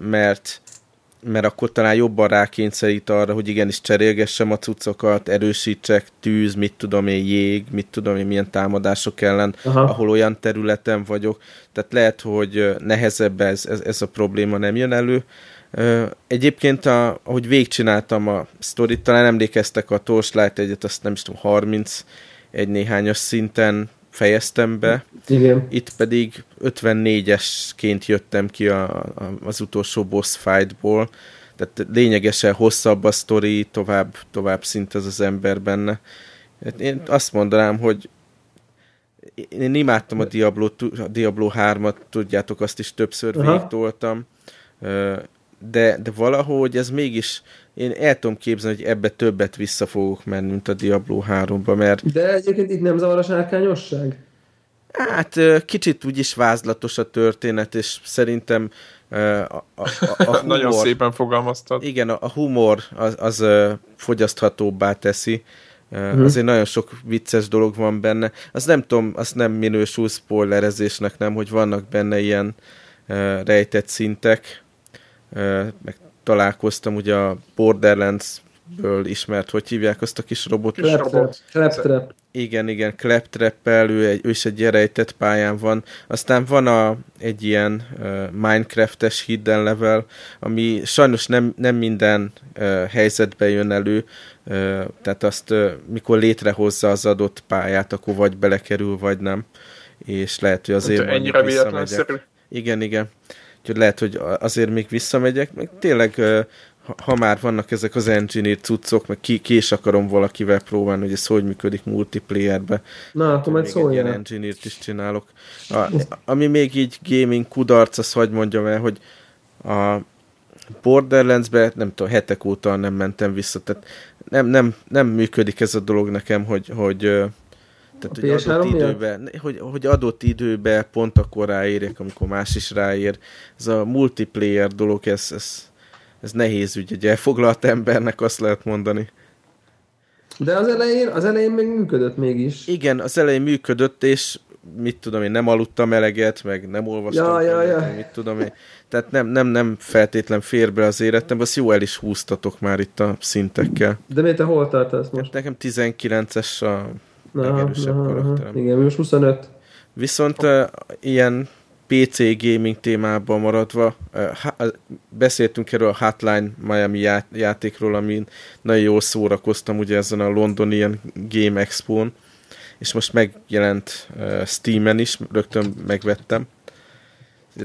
mert mert akkor talán jobban rákényszerít arra, hogy igenis cserélgessem a cuccokat, erősítsek, tűz, mit tudom én, jég, mit tudom én, milyen támadások ellen,
Aha.
ahol olyan területen vagyok. Tehát lehet, hogy nehezebb ez, ez, ez a probléma nem jön elő. Egyébként, a, ahogy végigcsináltam a sztorit, talán emlékeztek a Torchlight egyet, azt nem is tudom, 30 egy néhányas szinten fejeztem be,
Igen.
itt pedig 54-esként jöttem ki a, a, az utolsó boss fightból, tehát lényegesen hosszabb a sztori, tovább, tovább szint az az ember benne. Hát Én azt mondanám, hogy én imádtam a Diablo, a Diablo 3-at, tudjátok, azt is többször végigtoltam, de, de valahogy ez mégis, én el tudom képzelni, hogy ebbe többet vissza fogok menni, mint a Diablo 3-ba, mert
De egyébként itt nem zavar a sárkányosság?
Hát kicsit úgyis vázlatos a történet, és szerintem a, a, a, humor,
Nagyon szépen fogalmaztad.
igen, a, a humor az, az fogyaszthatóbbá teszi.
Mhm.
Azért nagyon sok vicces dolog van benne. Azt nem tudom, azt nem minősül spoilerezésnek, nem, hogy vannak benne ilyen uh, rejtett szintek. Uh, meg találkoztam ugye a Borderlands-ből ismert, hogy hívják azt a kis
Claptrap.
robot.
Claptrap.
Igen, igen, Claptrap-el, ő, egy, ő is egy rejtett pályán van. Aztán van a, egy ilyen uh, Minecraft-es hidden level, ami sajnos nem, nem minden uh, helyzetben jön elő, uh, tehát azt, uh, mikor létrehozza az adott pályát, akkor vagy belekerül, vagy nem. És lehet, hogy azért
Ennyire
mondjuk visszamegyek.
véletlenszerű.
Igen, igen. Úgyhogy lehet, hogy azért még visszamegyek. Meg tényleg, ha- már vannak ezek az engineer cuccok, meg ki, ki is akarom valakivel próbálni, hogy ez hogy működik multiplayerbe.
Na, akkor majd
egy ilyen
szóljál.
engineer-t is csinálok. A, ami még így gaming kudarc, az hogy mondjam el, hogy a Borderlands-be, nem tudom, hetek óta nem mentem vissza, tehát nem, nem, nem működik ez a dolog nekem, hogy, hogy tehát,
A
hogy
PS3
adott
miatt?
időben, hogy, hogy adott időben pont akkor ráérjek, amikor más is ráér. Ez a multiplayer dolog, ez, ez, ez nehéz ügy, egy elfoglalt embernek azt lehet mondani.
De az elején, az elején még működött mégis.
Igen, az elején működött, és mit tudom én, nem aludtam eleget, meg nem olvastam,
Ja, ja,
könyvet,
ja.
meg mit tudom én. Tehát nem, nem, nem feltétlen fér be az életembe, azt jó el is húztatok már itt a szintekkel.
De miért te hol tartasz most?
Nekem 19-es a legerősebb
aha,
karakterem.
Igen, most 25.
Viszont uh, ilyen PC gaming témában maradva, uh, beszéltünk erről a Hotline Miami já- játékról, amin nagyon jól szórakoztam ugye ezen a londoni ilyen Game Expo-n, és most megjelent uh, Steam-en is, rögtön megvettem.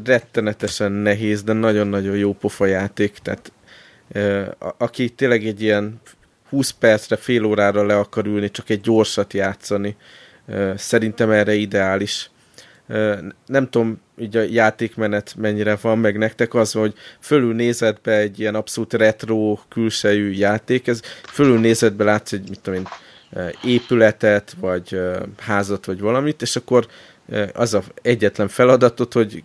Rettenetesen nehéz, de nagyon-nagyon jó pofa játék, tehát uh, aki tényleg egy ilyen 20 percre, fél órára le akar ülni, csak egy gyorsat játszani, szerintem erre ideális. Nem tudom, így a játékmenet mennyire van meg nektek, az, hogy fölül nézed be egy ilyen abszolút retro külsejű játék, ez fölül nézed be, látsz egy, mit tudom én, épületet, vagy házat, vagy valamit, és akkor az a egyetlen feladatot, hogy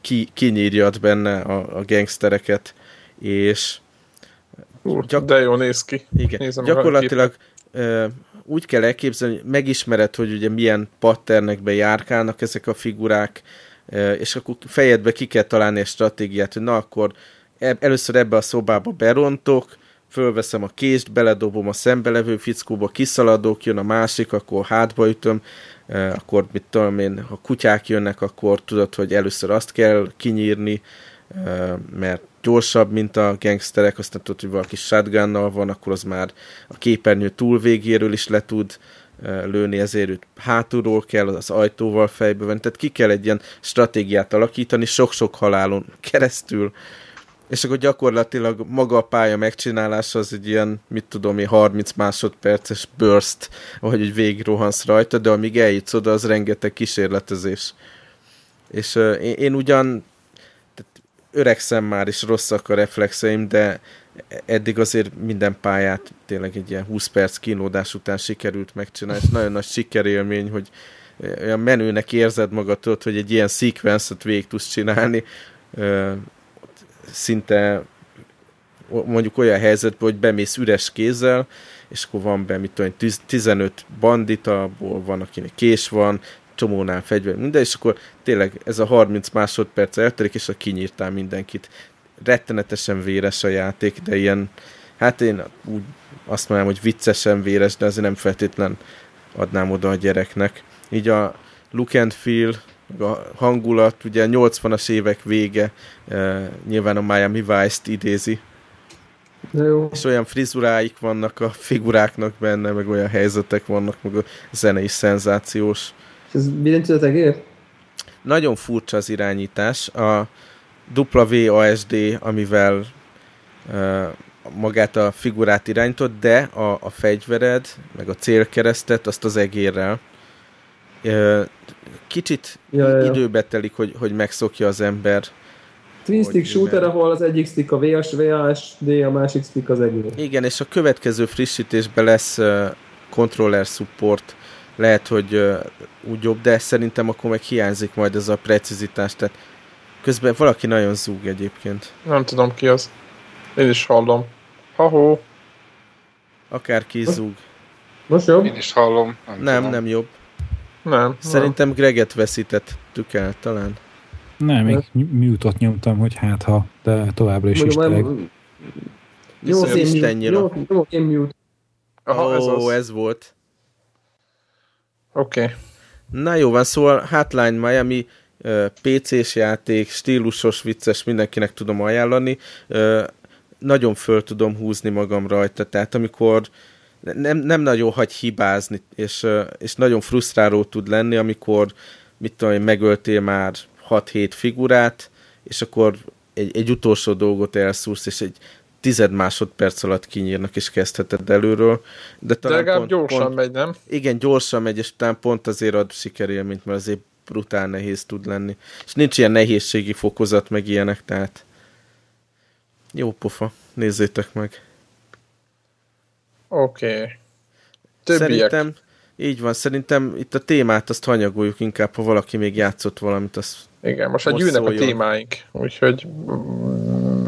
ki, kinyírjad benne a, a gangstereket, és
Ú,
Gyak-
De jó néz ki.
igen,
Nézem a
gyakorlatilag ö, úgy kell elképzelni, hogy megismered, hogy ugye milyen patternekbe járkálnak ezek a figurák, ö, és akkor fejedbe ki kell találni egy stratégiát, hogy na akkor e- először ebbe a szobába berontok, fölveszem a kést, beledobom a szembelevő fickóba, kiszaladok, jön a másik, akkor hátba ütöm, akkor mit tudom én, ha kutyák jönnek, akkor tudod, hogy először azt kell kinyírni, mert gyorsabb, mint a gangsterek, aztán tudod, hogy valaki shotgunnal van, akkor az már a képernyő túl végéről is le tud ö, lőni, ezért őt hátulról kell, az ajtóval fejbe venni, tehát ki kell egy ilyen stratégiát alakítani, sok-sok halálon keresztül, és akkor gyakorlatilag maga a pálya megcsinálása az egy ilyen, mit tudom én, 30 másodperces burst, ahogy úgy végig rohansz rajta, de amíg eljutsz oda, az rengeteg kísérletezés. És uh, én, én ugyan öregszem már, és rosszak a reflexeim, de eddig azért minden pályát tényleg egy ilyen 20 perc kínlódás után sikerült megcsinálni, és nagyon nagy sikerélmény, hogy olyan menőnek érzed magadot, hogy egy ilyen szekvencet végig tudsz csinálni, szinte mondjuk olyan helyzetben, hogy bemész üres kézzel, és akkor van be, mit tudom, 15 bandita, abból van, akinek kés van, csomónál fegyver, minden, és akkor tényleg ez a 30 másodperc eltelik, és a kinyírtál mindenkit. Rettenetesen véres a játék, de ilyen, hát én úgy azt mondanám, hogy viccesen véres, de azért nem feltétlen adnám oda a gyereknek. Így a look and feel, a hangulat, ugye 80-as évek vége, e, nyilván a Miami Vice-t idézi,
jó.
és olyan frizuráik vannak a figuráknak benne, meg olyan helyzetek vannak, meg a zene is szenzációs.
És ez billentyűzetek ér?
Nagyon furcsa az irányítás. A WASD, amivel uh, magát a figurát irányított, de a, a fegyvered, meg a célkeresztet, azt az egérrel. Uh, kicsit
Ja, ja, ja.
időbe telik, hogy, hogy megszokja az ember.
Twin stick shooter,
mivel-
ahol az egyik stick a VS, VASD, a másik stick az egész.
Igen, és a következő frissítésben lesz uh, controller support, lehet, hogy uh, úgy jobb, de szerintem akkor meg hiányzik majd ez a precizitás, tehát közben valaki nagyon zúg egyébként.
Nem tudom ki az. Én is hallom. Ha-hó.
Akárki zúg.
Most jobb?
Én is hallom. Nem,
Nem,
tudom.
nem jobb.
Nem.
Szerintem Greget veszítettük el talán.
Nem, még mute-ot nyomtam, hogy hát ha, de továbbra is is
Mondom,
tényleg.
nem- Jó, én mute. mute.
Aha, ez
Ó,
az.
ez volt.
Oké. Okay.
Na jó van, szóval Hotline Miami PC-s játék, stílusos, vicces, mindenkinek tudom ajánlani. Nagyon föl tudom húzni magam rajta, tehát amikor nem, nem nagyon hagy hibázni, és, és nagyon frusztráló tud lenni, amikor mit tudom én, megöltél már 6-7 figurát, és akkor egy, egy utolsó dolgot elszúrsz, és egy tized másodperc alatt kinyírnak, és kezdheted előről. De
De
talán
legalább
pont,
gyorsan
pont,
megy, nem?
igen, gyorsan megy, és talán pont azért ad sikerélményt, mert azért brutál nehéz tud lenni. És nincs ilyen nehézségi fokozat, meg ilyenek, tehát jó pofa, nézzétek meg.
Oké. Okay. Többiek.
Szerintem, így van, szerintem itt a témát azt hanyagoljuk inkább, ha valaki még játszott valamit, az
Igen, most,
Most
egy gyűlnek a témáink, úgyhogy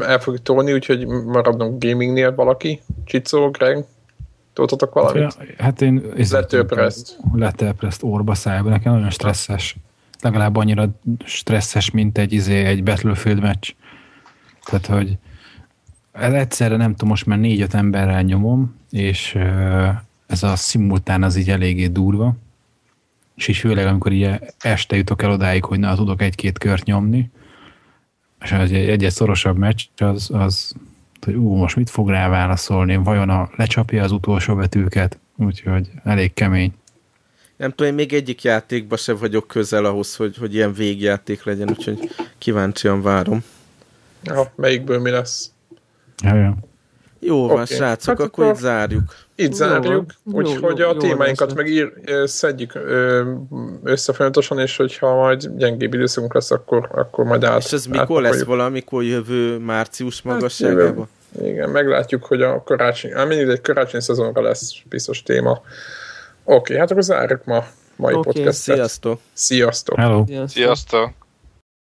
el fogjuk tolni, úgyhogy maradunk gamingnél valaki. Csicó, Greg, tudtatok valamit?
Hát én...
Letölpreszt.
Letölpreszt orba szájba. Nekem nagyon stresszes. Legalább annyira stresszes, mint egy, izé, egy Battlefield meccs. Tehát, hogy egyszerre nem tudom, most már négy-öt emberrel nyomom, és ez a szimultán az így eléggé durva. És így főleg, amikor így este jutok el odáig, hogy na, tudok egy-két kört nyomni, és egy, egy-egy szorosabb meccs, az, az hogy ú, most mit fog rá válaszolni, vajon a, lecsapja az utolsó betűket, úgyhogy elég kemény.
nem tudom, én még egyik játékba se vagyok közel ahhoz, hogy, hogy ilyen végjáték legyen, úgyhogy kíváncsian várom.
Ja, melyikből mi lesz?
Ja, ja.
Jó van,
Oké.
srácok,
Hát
akkor
akkor-
itt zárjuk.
Itt
Jó
zárjuk, úgyhogy a
jó
témáinkat meg ír, szedjük össze folyamatosan, és hogyha majd gyengébb időszakunk lesz, akkor, akkor majd át.
És ez mikor
átpakoljuk.
lesz valamikor jövő március
Hát,
magasságában?
Igen, meglátjuk, hogy a karácsony, hát mindig egy karácsony szezonra lesz biztos téma. Oké, hát akkor zárjuk ma mai
Oké,
podcastet.
Sziasztok!
Sziasztok!
Hello!
Sziasztok.
Sziasztok!